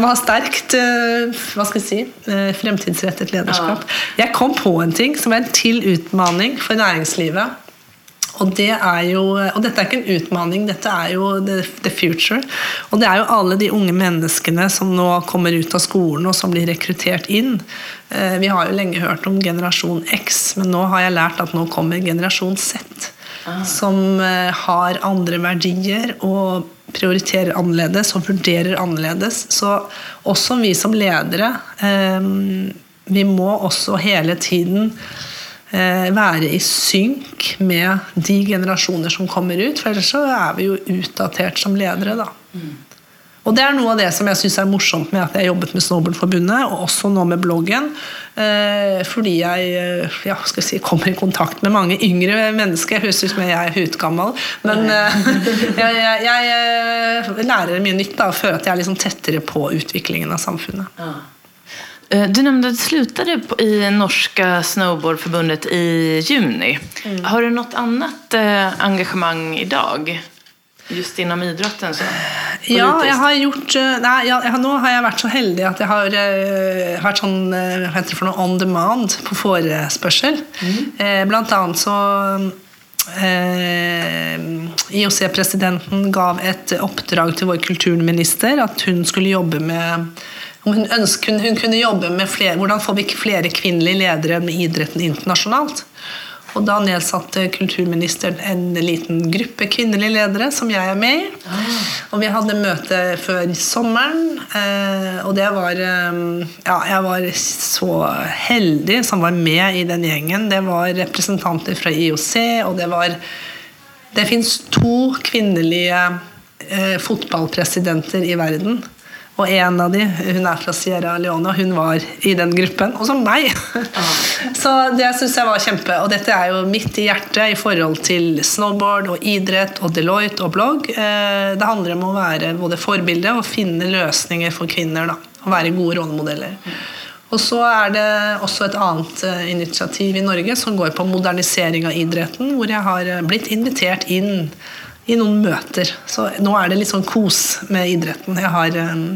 må ha sterkt uh, hva skal jeg si, uh, fremtidsrettet lederskap. Ja. Jeg kom på en ting som er en til utmaning for næringslivet og, det jo, og, dette er ikke en utmaning, dette er jo the, the, future. Og det er jo alle de unge menneskene som nå kommer ut av skolen og som blir rekruttert inn. Eh, vi har jo lenge hørt om generasjon X, men nå har jeg lært at nå kommer generasjon Z. Ah. Som eh, har andre verdier og prioriterer annerledes og vurderer annerledes. Så også vi som ledere, eh, vi må også hele tiden være i synk med de generasjoner som kommer ut. For ellers så er vi jo utdatert som ledere, da. Mm. Og det er noe av det som jeg syns er morsomt med at jeg jobbet med Snowboardforbundet, og også nå med bloggen. Eh, fordi jeg eh, ja, skal si, kommer i kontakt med mange yngre mennesker. Høres ut som jeg er hudgammel. Men eh, (laughs) jeg, jeg, jeg lærer mye nytt da, og føler at jeg er liksom tettere på utviklingen av samfunnet. Ja. Du nevnte at du slutade i norska Snowboardförbundet i juni. Mm. Har du noe annet engasjement i dag? Just inom idrotten? Så, ja, jeg har gjort nei, jeg, Nå har jeg vært så heldig at jeg har uh, vært sånn uh, hva heter det for noe, on demand på forespørsel. Mm. Uh, blant annet så IOC-presidenten gav et oppdrag til vår kulturminister at hun skulle jobbe med hun, ønsket, hun kunne jobbe med flere, hvordan får vi flere kvinnelige ledere med idretten internasjonalt. Og da nedsatte kulturministeren en liten gruppe kvinnelige ledere som jeg er med i. Ah. Og vi hadde møte før sommeren, eh, og det var eh, Ja, jeg var så heldig som var med i den gjengen. Det var representanter fra IOC, og det var Det fins to kvinnelige eh, fotballpresidenter i verden. Og en av de, hun er fra Sierra Leone, og hun var i den gruppen. Og så meg! (laughs) Ah. så det syns jeg var kjempe. Og dette er jo midt i hjertet i forhold til snowboard og idrett og Deloitte og blogg. Eh, det handler om å være både forbilde og finne løsninger for kvinner. da, Og være gode rollemodeller. Og så er det også et annet eh, initiativ i Norge som går på modernisering av idretten, hvor jeg har eh, blitt invitert inn i noen møter. Så nå er det litt sånn kos med idretten. Jeg har um,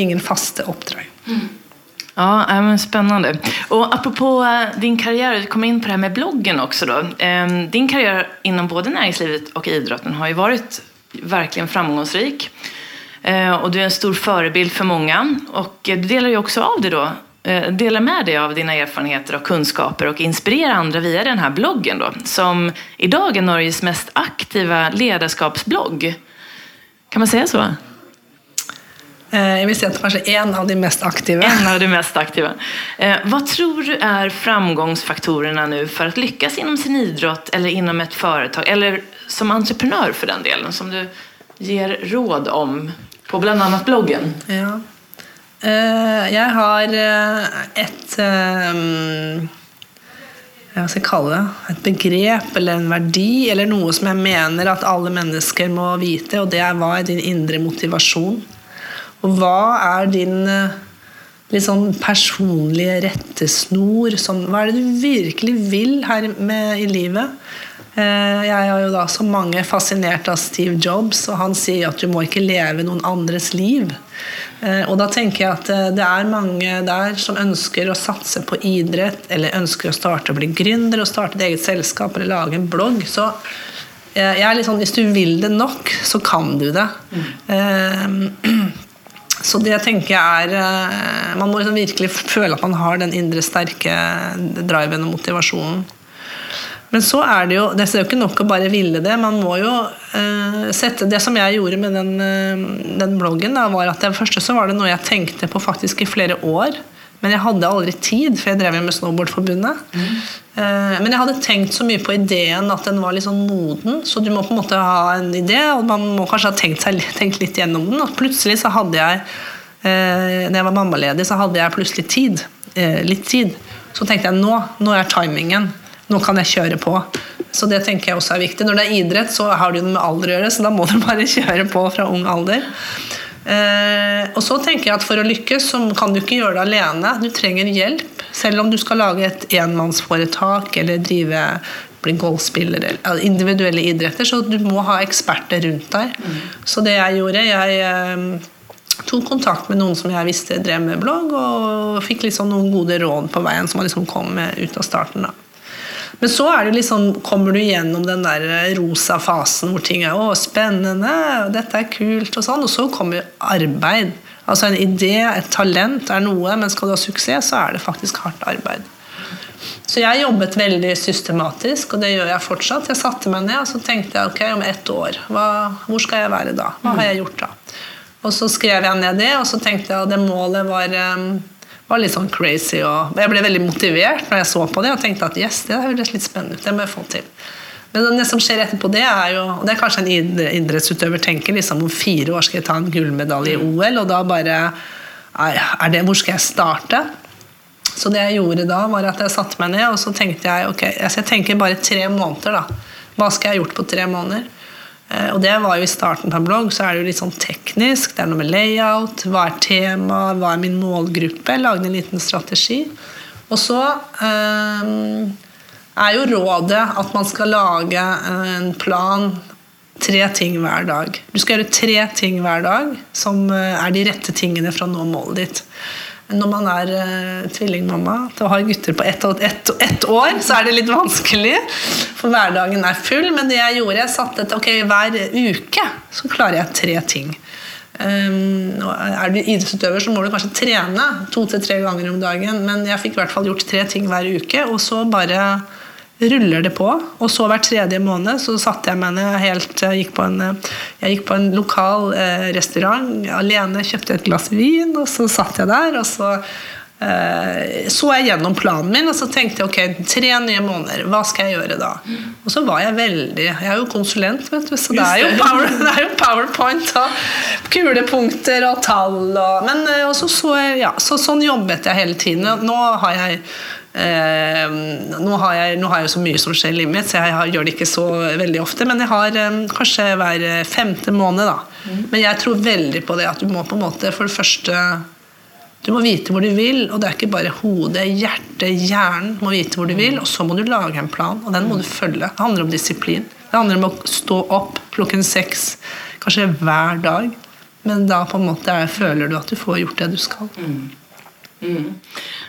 ingen faste oppdrag. Ja, men Spennende. Og Apropos uh, din karriere, du kom inn på det her med bloggen også. Då. Din karriere innen både næringslivet og idretten har jo vært virkelig framgångsrik. Uh, og du er en stor forbilde for mange. Og du deler jo også av det da Eh, dela med dig av dina erfarenheter och kunskaper och inspirera andra via den här bloggen då, som idag är Norges mest aktiva ledarskapsblogg. Kan man säga så? Eh, jeg vil si at kanskje en av de mest aktive. En av de mest aktive. Vad hva tror du er framgångsfaktorene nå for å lykkes inom sin idrott eller inom et foretak, eller som entreprenør for den delen, som du gir råd om på bl.a. bloggen? Ja. Eh, jeg har eh, et eh, hva skal jeg kalle det? Et begrep eller en verdi eller noe som jeg mener at alle mennesker må vite, og det er hva er din indre motivasjon? Og hva er din litt sånn personlige rettesnor? Sånn, hva er det du virkelig vil her med, i livet? Jeg er jo da som mange fascinert av Steve Jobs, og han sier at du må ikke leve noen andres liv. Eh, og da tenker jeg at eh, det er mange der som ønsker å satse på idrett, eller ønsker å starte å bli gründer og starte et eget selskap eller lage en blogg. Så eh, jeg er litt sånn, hvis du vil det nok, så kan du det. Mm. (clears throat) Så det tenker jeg er Man må liksom virkelig føle at man har den indre sterke driven og motivasjonen. Men så er det jo Det er jo ikke nok å bare ville det. Man må jo uh, sette Det som jeg gjorde med den, uh, den bloggen, da, var at det første så var det noe jeg tenkte på faktisk i flere år. Men jeg hadde aldri tid, for jeg drev med Snowboardforbundet. Mm. Uh, men jeg hadde tenkt så mye på ideen at den var litt sånn moden. Så du må på en måte ha en idé, og man må kanskje ha tenkt, seg, (laughs) tenkt litt gjennom den. Og plutselig så hadde jeg når jeg var mammaledig, så hadde jeg plutselig tid. litt tid. Så tenkte jeg nå, nå er timingen nå kan jeg kjøre på. Så det tenker jeg også er viktig. Når det er idrett, så har det jo med alder å gjøre, så da må du bare (laughs) kjøre på fra ung alder. Eh, og så tenker jeg at For å lykkes så kan du ikke gjøre det alene. Du trenger hjelp. Selv om du skal lage et enmannsforetak eller drive bli golfspiller eller individuelle idretter, så du må ha eksperter rundt deg. Mm. Så det jeg gjorde Jeg eh, tok kontakt med noen som jeg visste drev med blogg, og fikk liksom noen gode råd på veien som liksom kom ut av starten. da. Men så er det liksom, kommer du gjennom den der rosa fasen hvor ting er å, spennende, dette er kult, og sånn, og så kommer arbeid. Altså En idé, et talent er noe, men skal du ha suksess, så er det faktisk hardt arbeid. Så jeg jobbet veldig systematisk, og det gjør jeg fortsatt. Jeg satte meg ned og så tenkte jeg, ok, om ett år, hva, hvor skal jeg være da? Hva har jeg gjort da? Og så skrev jeg ned det, og så tenkte jeg at det målet var um, var litt sånn crazy. Og jeg ble veldig motivert når jeg så på det og tenkte at yes, det høres litt spennende ut. Det må jeg få til. Men det som skjer etterpå det, er jo og Det er kanskje en idrettsutøver tenker liksom om fire år skal jeg ta en gullmedalje i OL, og da bare er det, Hvor skal jeg starte? Så det jeg gjorde da, var at jeg satte meg ned og så tenkte jeg ok, jeg tenker bare tre måneder. da. Hva skal jeg ha gjort på tre måneder? Eh, og det var jo I starten på en blogg så er det jo litt sånn teknisk. Det er noe med layout. Hva er tema? Hva er min målgruppe? Lagde en liten strategi. Og så um, er jo rådet at man skal lage en plan tre ting hver dag. Du skal gjøre tre ting hver dag som eh, er de rette tingene for å nå målet ditt. Når man er uh, tvillingmamma, til å ha gutter på ett, ett, ett, år, så er det litt vanskelig. For hverdagen er full. Men det jeg gjorde, jeg satte et ok, hver uke så klarer jeg tre ting. Um, er du idrettsutøver, så må du kanskje trene to til tre ganger om dagen. Men jeg fikk i hvert fall gjort tre ting hver uke, og så bare ruller det på. Og så hver tredje måned så satte jeg meg ned helt Jeg gikk på en, jeg gikk på en lokal eh, restaurant alene, kjøpte et glass vin, og så satt jeg der. og så eh, så jeg gjennom planen min og så tenkte jeg ok, tre nye måneder, hva skal jeg gjøre da? Og så var jeg veldig Jeg er jo konsulent, vet du, så det er jo, power, (laughs) det er jo powerpoint og kulepunkter og tall og Men eh, og så, så, ja, så, sånn jobbet jeg hele tiden. Nå har jeg Eh, nå, har jeg, nå, har jeg, så mye som skjer i livet mitt, så jeg har, gjør det ikke så veldig ofte. Men jeg har eh, kanskje hver femte måned. da. Mm. Men jeg tror veldig på det at du må på en måte for det første du må vite hvor du vil, og det er ikke bare hodet, hjertet, hjernen må vite hvor du vil, og så må du lage en plan, og den må du følge. Det handler om disiplin. Det handler om å stå opp klokken seks kanskje hver dag, men da på en måte føler du at du får gjort det du skal. Mm. Mm.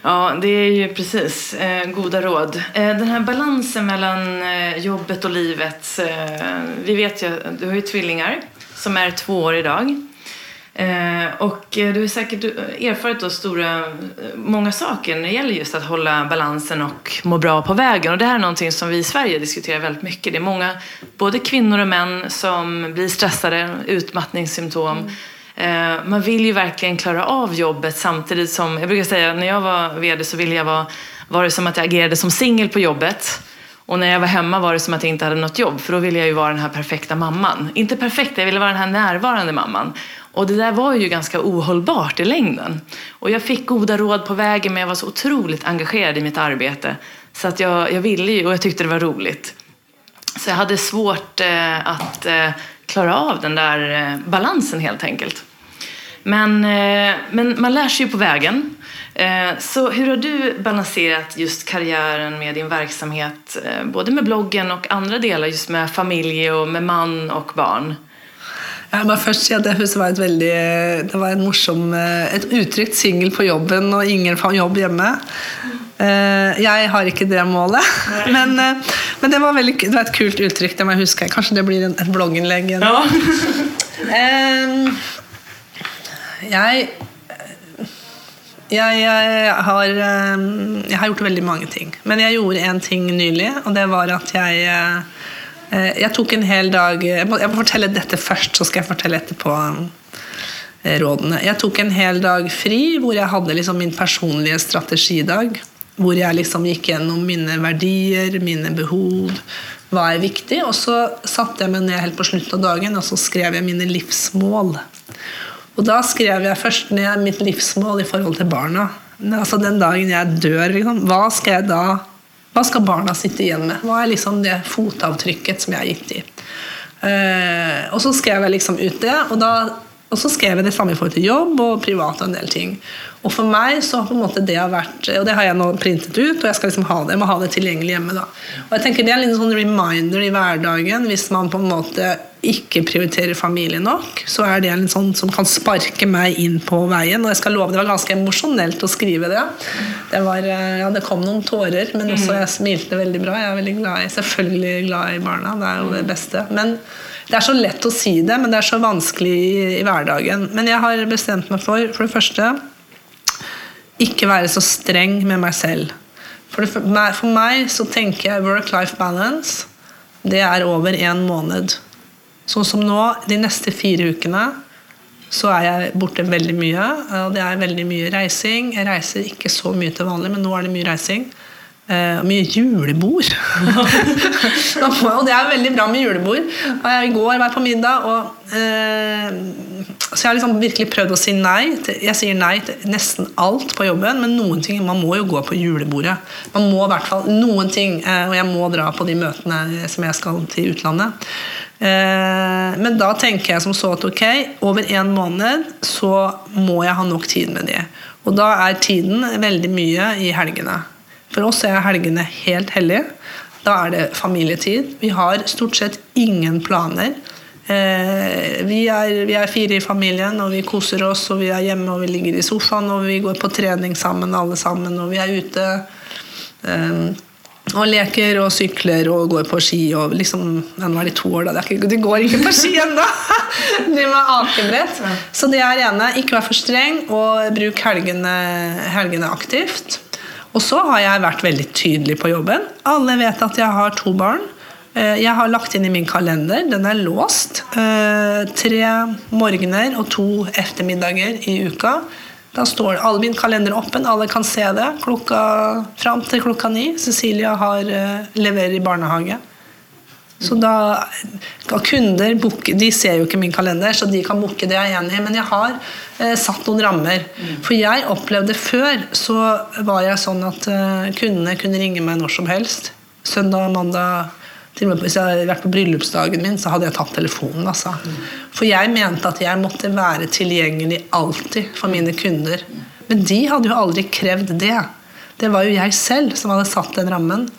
Ja, det är ju precis eh, goda råd. Eh, den här balansen mellan eh, jobbet och livet. Eh, vi vet ju, du har ju tvillingar som är två år idag. Eh, och eh, du har säkert erfarit då stora, många saker när det gäller just att hålla balansen och må bra på vägen. Och det här är någonting som vi i Sverige diskuterar väldigt mycket. Det är många, både kvinnor och män, som blir stressade, utmattningssymptom. Mm man vill ju verkligen klara av jobbet samtidigt som, jag brukar säga när jag var VD så ville jag vara, var det som att jag agerade som singel på jobbet. Och när jag var hemma var det som att jag inte hade något jobb, för då ville jag ju vara den här perfekta mamman. Inte perfekt, jag ville vara den här närvarande mamman. Och det där var ju ganska ohållbart i längden. Och jag fick goda råd på vägen, men jag var så otroligt engagerad i mitt arbete. Så att jag, jag ville ju, och jag tyckte det var roligt. Så jag hade svårt eh, att eh, klara av den där eh, balansen helt enkelt. Men, eh, men man lär sig ju på vägen. Eh, så hur har du balanserat just karriären med din verksamhet, både med bloggen och andra delar, just med familj och med man och barn? Jeg må først si at jeg husker det var et veldig det var en morsom, et utrygt singel på jobben og ingen jobb hjemme. Jeg har ikke det målet, (laughs) men, men det, var veldig, det, var et kult uttrykk. Det må jeg huske. Kanskje det blir et blogginnlegg. Ja. (laughs) jeg, jeg, jeg, har, jeg har gjort veldig mange ting. Men jeg gjorde én ting nylig, og det var at jeg eh, Jeg tok en hel dag Jeg må, jeg må fortelle dette først, så skal jeg fortelle etterpå eh, rådene. Jeg tok en hel dag fri hvor jeg hadde liksom min personlige strategidag. Hvor jeg liksom gikk gjennom mine verdier, mine behov, hva er viktig. Og så satte jeg meg ned helt på slutten av dagen og så skrev jeg mine livsmål. Og da skrev jeg først ned mitt livsmål i forhold til barna. Altså Den dagen jeg dør, liksom, hva skal jeg da hva skal barna sitte igjen med? Hva er liksom det fotavtrykket som jeg har gitt dem? Eh, og så skrev jeg liksom ut det, og, da, og så skrev jeg det samme i forhold til jobb og privat. og en del ting. Og for meg så har på en måte det har vært Og det har jeg nå printet ut, og jeg skal liksom ha det, jeg må ha det tilgjengelig hjemme. da. Og jeg tenker Det er en liten sånn reminder i hverdagen hvis man på en måte ikke prioriterer familie nok. Så er det en sånn som kan sparke meg inn på veien. Og jeg skal love, det var ganske emosjonelt å skrive det. Det, var, eh, ja, det kom noen tårer, men også jeg smilte veldig bra. Jeg er veldig glad i, selvfølgelig glad i barna. Det er jo det beste. Men det er så lett å si det, men det er så vanskelig i, i hverdagen. Men jeg har bestemt meg for, for det første ikke være så streng med meg selv. For, det, for meg så tenker jeg work-life balance det er over én måned. Sånn som nå, de neste fire ukene, så er jeg borte veldig mye. og Det er veldig mye reising. Jeg reiser ikke så mye til vanlig, men nå er det mye reising. Uh, mye julebord. (laughs) og det er veldig bra med julebord. Og jeg I går var på middag, og, uh, så jeg har liksom virkelig prøvd å si nei. Til, jeg sier nei til nesten alt på jobben, men noen ting, man må jo gå på julebordet. Man må i hvert fall noen ting, uh, Og jeg må dra på de møtene som jeg skal til utlandet. Men da tenker jeg som så at ok, over en måned så må jeg ha nok tid med de. Og da er tiden veldig mye i helgene. For oss er helgene helt hellige. Da er det familietid. Vi har stort sett ingen planer. Eh, vi, er, vi, er, fire i familien, og vi koser oss, og vi er hjemme og vi ligger i sofaen, og vi går på trening sammen, alle sammen, og vi er ute. Eh, og leker og sykler og går på ski og liksom Nå er de to år, da. De går ikke på ski ennå! (laughs) De med akebrett. Så det er ene. Ikke vær for streng, og bruk helgene, helgene aktivt. Og så har jeg vært veldig tydelig på jobben. Alle vet at jeg har to barn. Eh, jeg har lagt inn i min kalender, den er låst, eh, tre morgener og to ettermiddager i uka. Da står all min kalender åpen, alle kan se det klokka, fram til klokka ni. Cecilia har, eh, leverer i barnehage. Så da da kunder booke De ser jo ikke min kalender, så de kan booke det jeg er enig i. Men jeg har eh, satt noen rammer. Mm. For jeg opplevde før så var jeg sånn at eh, kundene kunne ringe meg når som helst. Søndag, mandag til og med Hvis jeg hadde vært på bryllupsdagen min, så hadde jeg tatt telefonen. Altså. Mm. For jeg mente at jeg måtte være tilgjengelig alltid for mine kunder. Men de hadde jo aldri krevd det. Det var jo jeg selv som hadde satt den rammen.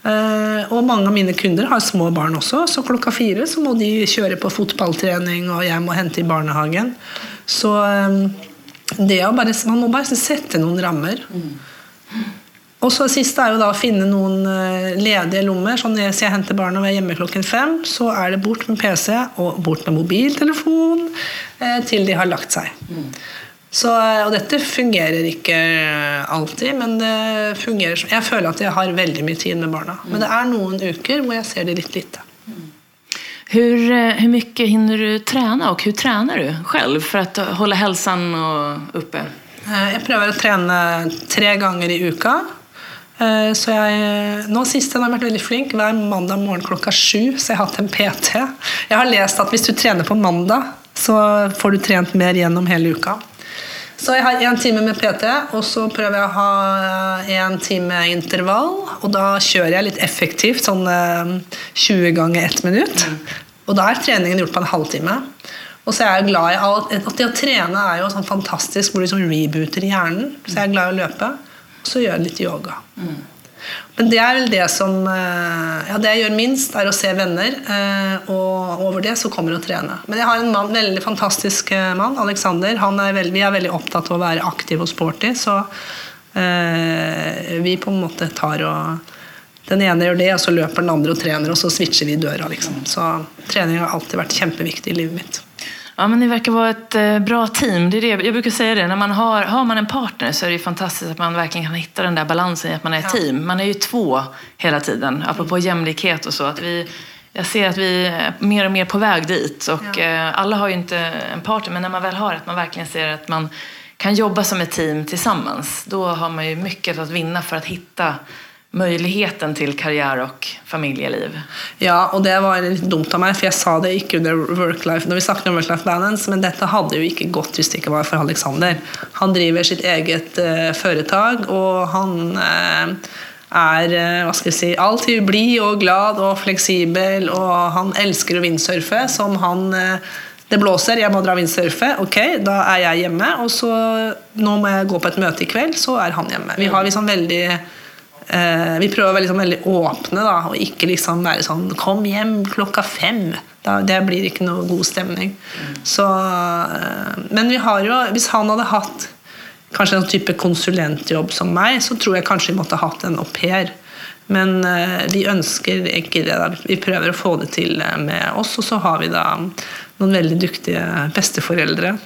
Uh, og mange av mine kunder har små barn også, så klokka fire så må de kjøre på fotballtrening, og jeg må hente i barnehagen. Så um, det å bare, man må bare sette noen rammer. Mm. Og så siste er jo da å finne noen uh, ledige lommer. sånn Hvis jeg henter barna og er hjemme klokken fem, så er det bort med PC og bort med mobiltelefon til de har lagt seg. Så, og dette fungerer ikke alltid, men det fungerer Jeg føler at jeg har veldig mye tid med barna. Men det er noen uker hvor jeg ser det litt lite. Hur, hur mycket hinner du träna och hur tränar du själv för att hålla hälsan uppe? Eh, jeg prøver å trene tre ganger i uka. Eh, så jeg, nå sist har jeg vært veldig flink. Hver mandag morgen klokka sju så jeg har hatt en PT. Jeg har lest at hvis du trener på mandag, så får du trent mer gjennom hele uka. Så jeg har én time med PT, og så prøver jeg å ha én time intervall. Og da kjører jeg litt effektivt, sånn 20 eh, ganger 1 minutt. Og da er treningen gjort på en halvtime. Og så er jeg glad i alt, at Det å trene er jo sånn fantastisk hvor du liksom rebooter hjernen. Så jeg er glad i å løpe. Og så gjør jeg litt yoga. Mm. Men det er vel det som eh, Ja, det jeg gjør minst, er å se venner. Eh, og over det så kommer å trene. Men jeg har en mann, veldig fantastisk eh, mann, Alexander. Er vi er veldig opptatt av å være aktiv og sporty, så vi på en måte tar og den ene gjør det, og så løper den andre og trener, og så switcher vi døra. Liksom. Så trening har alltid vært kjempeviktig i livet mitt. Ja, men ni verkar vara ett eh, bra team. Det är det. Jag brukar säga det, när man har, har man en partner så är det fantastiskt att man verkligen kan hitta den där balansen i att man är ett ja. team. Man är ju två hela tiden, apropå mm. jämlikhet och så. Att vi, jag ser att vi är mer och mer på väg dit. Och ja. Eh, alla har ju inte en partner, men när man väl har att man verkligen ser att man kan jobba som ett team tillsammans, då har man ju mycket att vinna för att hitta möjligheten til karriere og familieliv. Ja, og det var litt dumt av meg, for jeg sa det ikke under work-life når vi snakket om work-life balance, men dette hadde jo ikke gått hvis det ikke var for Alexander. Han driver sitt eget uh, foretak, og han uh, er uh, hva skal jeg si, alltid blid og glad og fleksibel, og han elsker å vindsurfe, som han det blåser, jeg må dra vindsurfe. Ok, da er jeg hjemme. Og så nå må jeg gå på et møte i kveld, så er han hjemme. Vi har liksom veldig vi prøver å være liksom veldig åpne da, og ikke liksom være sånn 'Kom hjem klokka fem'. Da, det blir ikke noe god stemning. Så, eh, men vi har jo, hvis han hadde hatt kanskje en type konsulentjobb som meg, så tror jeg kanskje vi måtte hatt en au pair. Men uh, vi ønsker ikke det. Da. Vi prøver å få det til med oss, og så har vi da noen veldig dyktige besteforeldre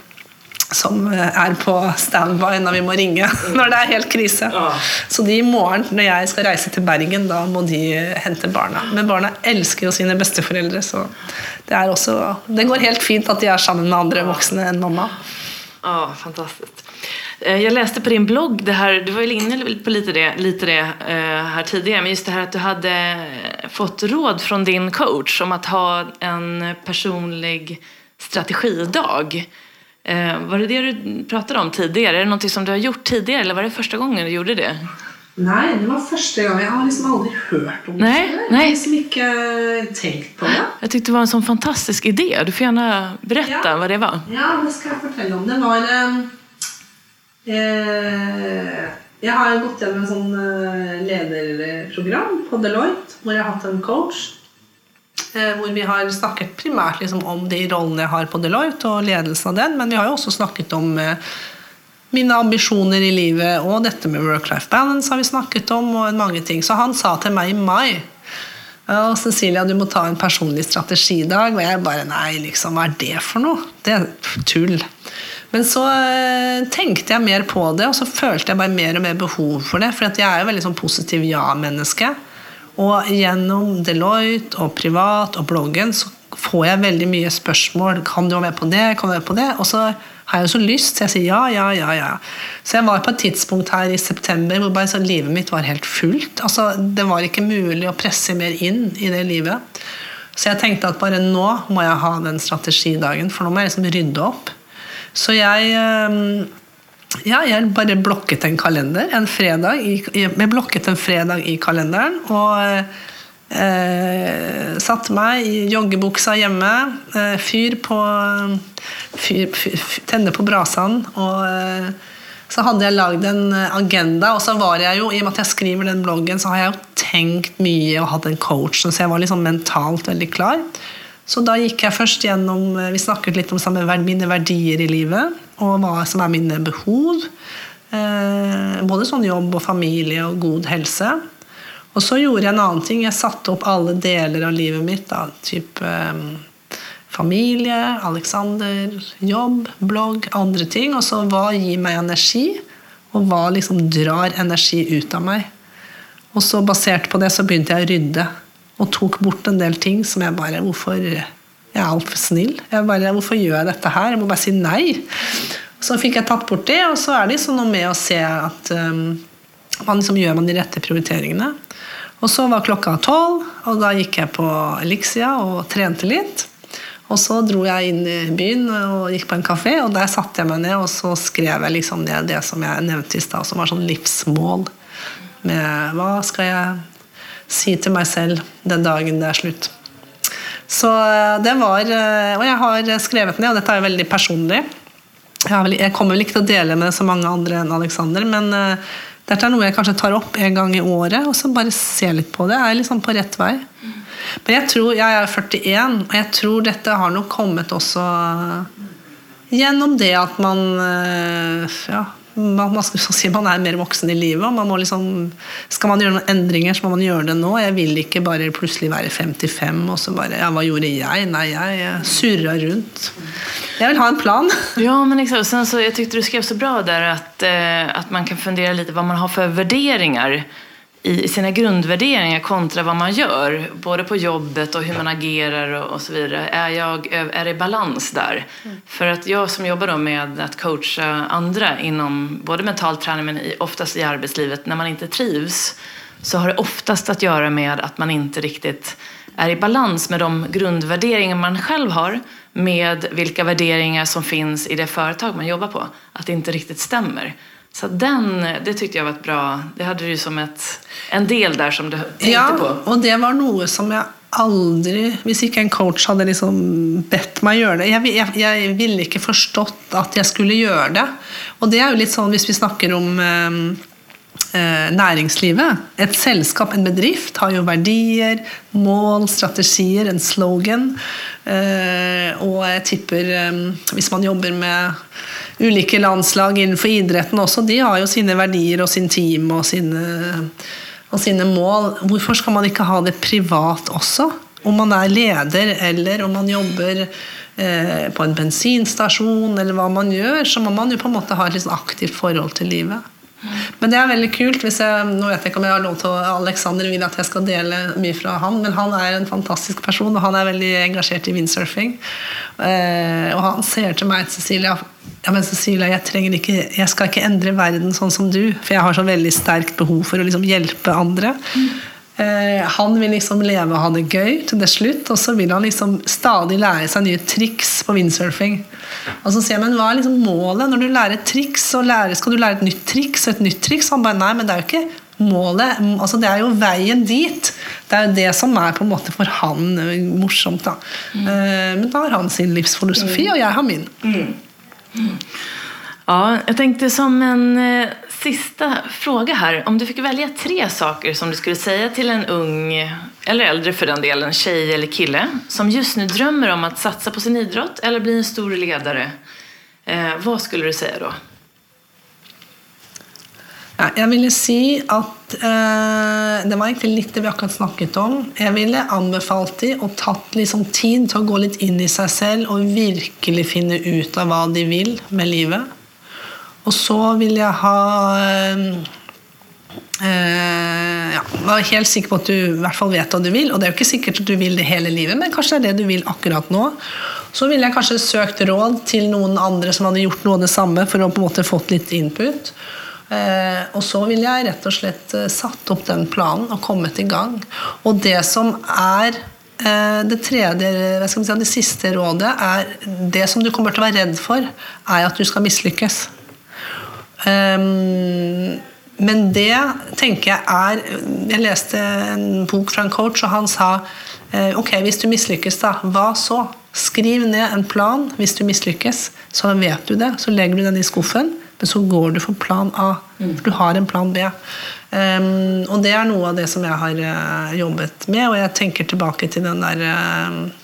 som eh, er på standby når vi må ringe (laughs) når det er helt krise. Så de i morgen når jeg skal reise til Bergen, da må de hente barna. Men barna elsker jo sine besteforeldre, så det, er også, det går helt fint at de er sammen med andre voksne enn mamma. Ja, fantastisk. Jeg leste på din blogg, det her, du var jo inne på litt det, lite det her tidligere. tidigare, men just det her at du hadde fått råd fra din coach om å ha en personlig strategidag. Eh, var det det du pratade om tidigare? Är det något som du har gjort tidigare eller var det första gången du gjorde det? Nej, det var första gången. Jag har liksom aldrig hört om nej, det. Jag har liksom inte tänkt på det. Jag tyckte det var en sån fantastisk idé. Du får gärna berätta ja. vad det var. Ja, det ska jag fortelle om. Det var um, eh, Jeg har gått gjennom en sånn lederprogram på Deloitte, hvor jeg har hatt en coach. Eh, hvor vi har snakket primært liksom, om de rollene jeg har på Deloitte, og ledelsen av den, men vi har jo også snakket om eh, mine ambisjoner i livet, og dette med work-life balance har vi snakket om, og mange ting. Så han sa til meg i mai og Cecilia, du må ta en personlig strategidag. Og jeg bare Nei, liksom, hva er det for noe? Det er tull. Men så tenkte jeg mer på det, og så følte jeg bare mer og mer behov for det. For jeg er jo veldig sånn positiv ja-menneske. Og gjennom Deloitte og privat og bloggen så får jeg veldig mye spørsmål. Kan du være med på det? Kan du være med på det? Og så har jeg jo så lyst, så jeg sier ja, ja, ja. ja. Så jeg var på et tidspunkt her i september hvor bare så livet mitt var helt fullt. Altså, det var ikke mulig å presse mer inn i det livet. Så jeg tenkte at bare nå må jeg ha den strategidagen, for nå må jeg liksom rydde opp. Så jeg ja, jeg bare blokket en kalender en fredag i, Jeg blokket en fredag i kalenderen og Eh, satte meg i joggebuksa hjemme, eh, fyr på fyr, fyr, Tenne på brasaen. Og eh, så hadde jeg lagd en agenda, og så var jeg jo, i og med at jeg skriver den bloggen, så har jeg jo tenkt mye og hatt en coach, så jeg var liksom mentalt veldig klar. Så da gikk jeg først gjennom Vi snakket litt om mine verdier i livet, og hva som er mine behov. Både sånn jobb og familie og god helse. Og så gjorde jeg en annen ting. Jeg satte opp alle deler av livet mitt. Da. Type um, familie, Alexander, jobb, blogg, andre ting. Og så hva gir meg energi, og hva liksom drar energi ut av meg. Og så basert på det så begynte jeg å rydde. Og tok bort en del ting som jeg bare Hvorfor Jeg er altfor snill. Jeg bare, hvorfor gjør jeg dette her? Jeg må bare si nei. Så fikk jeg tatt bort det, og så er det liksom noe med å se at um, man liksom gjør man de rette prioriteringene. Og så var klokka tolv, og da gikk jeg på Elixia og trente litt. Og så dro jeg inn i byen og gikk på en kafé, og der satte jeg meg ned og så skrev jeg liksom det, det som jeg nevnte i stad, som var sånn livsmål. Med hva skal jeg si til meg selv den dagen det er slutt. Så eh, det var eh, Og jeg har skrevet ned, og dette er veldig personlig. Jeg, kommer vel ikke til å dele med så mange andre enn Alexander, men eh, dette er noe jeg kanskje tar opp en gang i året, og så bare ser litt på det. Jeg er liksom på rett vei. Men jeg tror, jeg er 41, og jeg tror dette har nok kommet også gjennom det at man ja, man, si, man, er mer voksen i livet. og man må liksom, Skal man gjøre noen endringer, så må man gjøre det nå. Jeg vil ikke bare plutselig være 55 og så bare Ja, hva gjorde jeg? Nei, jeg surra rundt. Jeg vil ha en plan. (laughs) Ja, men liksom, Sen så, Jeg syntes du skrev så bra der at, at man kan fundere litt hva man har for värderingar i sina grundvärderingar kontra vad man gör, både på jobbet och hur man agerar och, så vidare. Är, jag, är det balans där? Mm. För att jag som jobbar med att coacha andra inom både mental träning men oftast i arbetslivet, när man inte trivs så har det oftast att göra med att man inte riktigt är i balans med de grundvärderingar man själv har med vilka värderingar som finns i det företag man jobbar på. Att det inte riktigt stämmer. Så den, det tyckte jeg var et bra Det hadde du som et, en del der som du tenkte ja, på. Ja, og det var noe som jeg aldri Hvis ikke en coach hadde liksom bedt meg gjøre det jeg, jeg, jeg, ville ikke forstått at jeg skulle gjøre det. Og det er jo litt sånn hvis vi snakker om eh, eh næringslivet. Et selskap, en bedrift, har jo verdier, mål, strategier, en slogan. Eh, og jeg tipper eh, Hvis man jobber med ulike landslag innenfor idretten også, de har jo sine verdier og sin team og sine, og sine mål. Hvorfor skal man ikke ha det privat også? Om man er leder, eller om man jobber eh, på en bensinstasjon, eller hva man gjør, så må man jo på en måte ha et litt aktivt forhold til livet. Men det er veldig kult. hvis jeg, Nå vet jeg ikke om jeg har lov til Alexander vil at jeg skal dele mye fra han, men han er en fantastisk person, og han er veldig engasjert i windsurfing. Eh, og han ser til meg, Cecilia ja, men Cecilia, jeg, ikke, jeg skal ikke endre verden sånn som du, for jeg har så veldig sterkt behov for å liksom hjelpe andre. Mm. Eh, han vil liksom leve og ha det gøy til det slutt, og så vil han liksom stadig lære seg nye triks på windsurfing. Og så sier jeg, men hva er liksom målet når du lærer triks? og lærer, Skal du lære et nytt triks og et nytt triks? Han bare nei, men det er jo ikke målet. altså Det er jo veien dit. Det er jo det som er på en måte for han eh, morsomt. da. Mm. Men da har han sin livsfilosofi, og jeg har min. Mm. Mm. Ja, jeg tenkte som en sista fråga här. Om du fick välja tre saker som du skulle säga till en ung, eller äldre för den delen, tjej eller kille som just nu drömmer om att satsa på sin idrott eller bli en stor ledare. Eh, vad skulle du säga då? Ja, jeg ville si at eh, Det var egentlig litt det vi akkurat snakket om. Jeg ville anbefalt dem og tatt liksom tid til å gå litt inn i seg selv og virkelig finne ut av hva de vil med livet. Og så vil jeg ha eh, ja, Vær helt sikker på at du i hvert fall vet hva du vil. Og det er jo ikke sikkert at du vil det hele livet, men kanskje det er det du vil akkurat nå. Så ville jeg kanskje søkt råd til noen andre som hadde gjort noe av det samme, for å på en måte fått litt input. Eh, og så ville jeg rett og slett eh, satt opp den planen og kommet i gang. Og det som er eh, det tredje, si, det siste rådet er Det som du kommer til å være redd for, er at du skal mislykkes. Um, men det tenker jeg er Jeg leste en bok fra en coach, og han sa eh, ok, hvis du mislykkes, da, hva så? Skriv ned en plan hvis du mislykkes, så vet du det. Så legger du den i skuffen, men så går du for plan A. For du har en plan B. Um, og det er noe av det som jeg har uh, jobbet med, og jeg tenker tilbake til den der uh,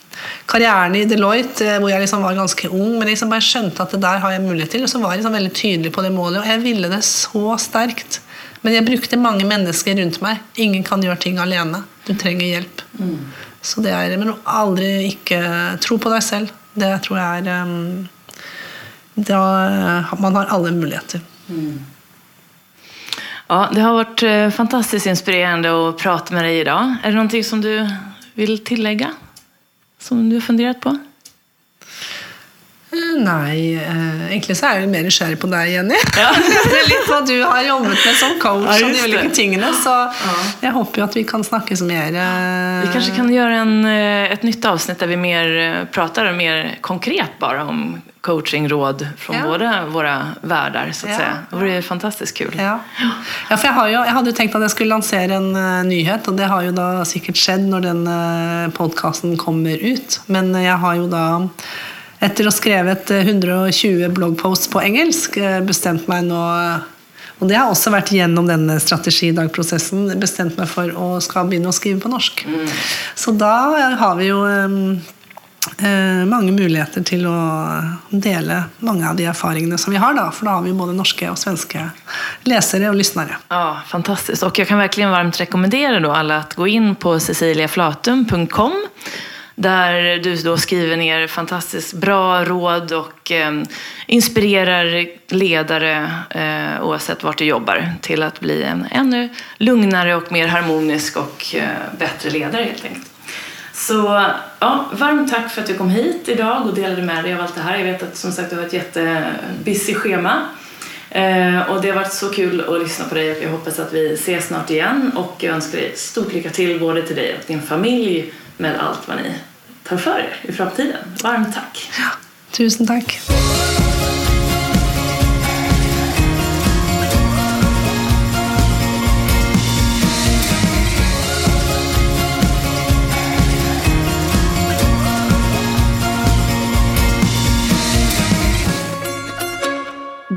karrieren i Deloitte, eh, hvor jeg liksom var ganske ung, men liksom bare skjønte at det der har jeg mulighet til. Og så var jeg liksom veldig tydelig på det målet, og jeg ville det så sterkt. Men jeg brukte mange mennesker rundt meg. Ingen kan gjøre ting alene. Du trenger hjelp. Mm. Så det er, Men aldri ikke tro på deg selv. Det tror jeg er um, da, Man har alle muligheter. Mm. Ja, det har vært eh, fantastisk inspirerende å prate med deg i dag. Er det noe som du vil tillegge? Som du har fundert på? Eh, nei, eh, egentlig så er jeg mer nysgjerrig på deg, Jenny. (laughs) Ja. (laughs) det er litt hva du har jobbet med som coach ja, og de ulike tingene. Så ja. jeg håper jo at vi kan snakkes mer. Eh... Vi kanskje kan gjøre en, et nytt avsnitt der vi mer prater mer konkret bare om coachingråd fra ja. både våre verdener. så att ja. Det blir fantastisk kul. Ja, ja for jeg, har jo, jeg hadde jo tenkt at jeg skulle lansere en uh, nyhet, og det har jo da sikkert skjedd når den uh, podkasten kommer ut. Men jeg har jo da etter å ha skrevet 120 eh, bloggposts på engelsk, eh, bestemt meg nå og det har også vært gjennom denne strategidagprosessen bestemt meg for å skal begynne å skrive på norsk. Mm. Så da har vi jo eh, mange muligheter til å dele mange av de erfaringene som vi har. da, For da har vi både norske og svenske lesere og lyttere. Ja, fantastisk. Og jeg kan virkelig varmt rekommendere alle å gå inn på ceciliaflatum.com der du då skriver ned fantastiskt bra råd og eh, inspirerer ledere, eh, oavsett vart du jobber, til å bli en enda lugnere og mer harmonisk og eh, bedre leder, helt enkelt. Så ja, varmt tack for at du kom hit idag og delade med deg av alt det her. Jeg vet at som sagt, du har et jättebusy schema. Eh, och det har vært så kul å lyssna på deg og jeg hoppas at vi ses snart igjen og jeg ønsker deg stort lykke til både til deg og din familj med alt hva ni tar för er i framtiden. Varmt tack! Ja, tusen tack!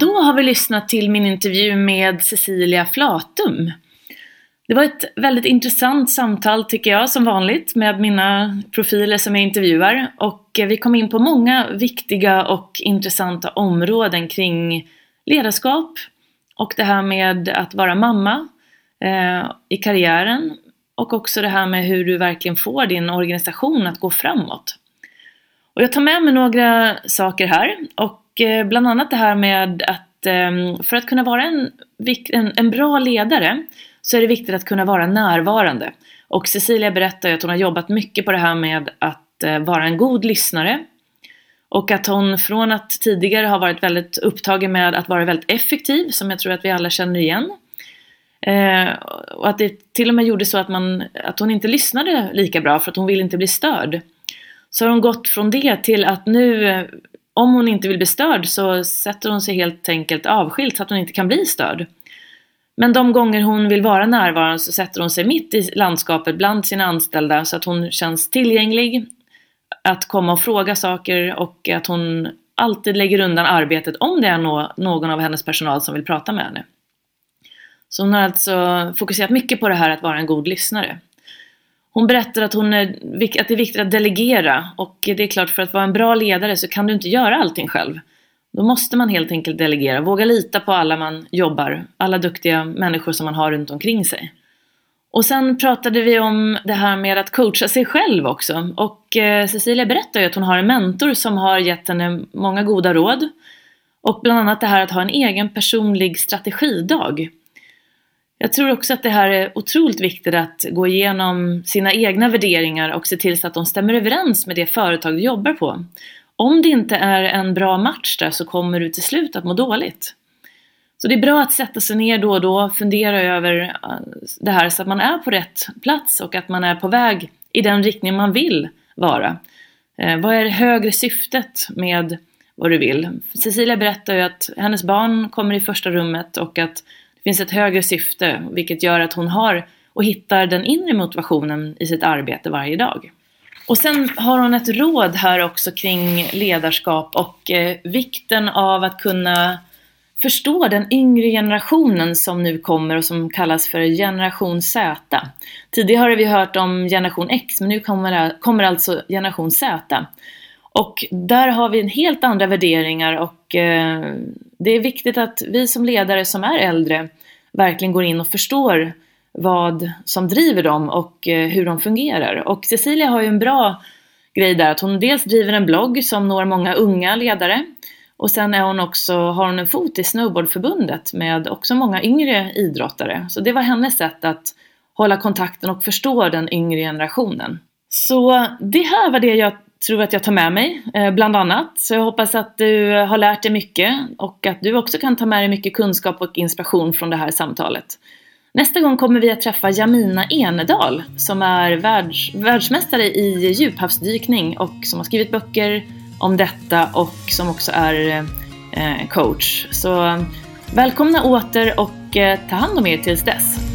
Då har vi lyssnat till min intervju med Cecilia Flatum. Det var ett väldigt intressant samtal tycker jag, som vanligt, med mina profiler som jag intervjuar. Och vi kom in på många viktiga och intressanta områden kring ledarskap och det här med att vara mamma eh, i karriären och också det här med hur du verkligen får din organisation att gå framåt. Och jag tar med mig några saker här och eh, bland annat det här med att eh, för att kunna vara en, en, en bra ledare så är det viktigt att kunna vara närvarande. Och Cecilia berättar att hon har jobbat mycket på det här med att eh, vara en god lyssnare Och att hon från att tidigare ha varit väldigt upptagen med att vara väldigt effektiv, som jag tror att vi alla känner igen. Eh, och att det till och med gjorde så att, man, att hon inte lyssnade lika bra för att hon ville inte bli störd. Så har hon gått från det till att nu, om hon inte vill bli störd så sätter hon sig helt enkelt avskilt så att hon inte kan bli störd. Men de gånger hon vill vara närvarande så sätter hon sig mitt i landskapet bland sina anställda så att hon känns tillgänglig, att komma och fråga saker och att hon alltid lägger undan arbetet om det är någon av hennes personal som vill prata med henne. Så hon har alltså fokuserat mycket på det här att vara en god lyssnare. Hon berättar att, hon är, att det är viktigt att delegera och det är klart för att vara en bra ledare så kan du inte göra allting själv. Då måste man helt enkelt delegera, våga lita på alla man jobbar, alla duktiga människor som man har runt omkring sig. Och sen pratade vi om det här med att coacha sig själv också. Och eh, Cecilia berättar ju att hon har en mentor som har gett henne många goda råd. Och bland annat det här att ha en egen personlig strategidag. Jag tror också att det här är otroligt viktigt att gå igenom sina egna värderingar och se till så att de stämmer överens med det företag du jobbar på. Om det inte är en bra match där så kommer du till slut att må dåligt. Så det är bra att sätta sig ner då och då fundera över äh, det här så att man är på rätt plats och att man är på väg i den riktning man vill vara. Eh, vad är det högre syftet med vad du vill? Cecilia berättar ju att hennes barn kommer i första rummet att det finns ett högre syfte vilket gör att hon har och hittar den inre motivationen i sitt arbete varje dag. Och sen har hon ett råd här också kring ledarskap och eh, vikten av att kunna förstå den yngre generationen som nu kommer och som kallas för generation Z. Tidigare har vi hört om generation X men nu kommer, kommer alltså generation Z. Och där har vi en helt andra värderingar och eh, det är viktigt att vi som ledare som är äldre verkligen går in och förstår vad som driver dem och eh, hur de fungerar. Och Cecilia har ju en bra grej där att hon dels driver en blogg som når många unga ledare och sen är hon också, har hon en fot i snowboardförbundet med också många yngre idrottare. Så det var hennes sätt att hålla kontakten och förstå den yngre generationen. Så det här var det jag tror att jag tar med mig, eh, bland annat. Så jag hoppas att du har lärt dig mycket och att du också kan ta med dig mycket kunskap och inspiration från det här samtalet. Nästa gång kommer vi att träffa Jamina Enedal som är världs, världsmästare i djuphavsdykning och som har skrivit böcker om detta och som också är eh, coach. Så välkomna åter och eh, ta hand om er tills dess.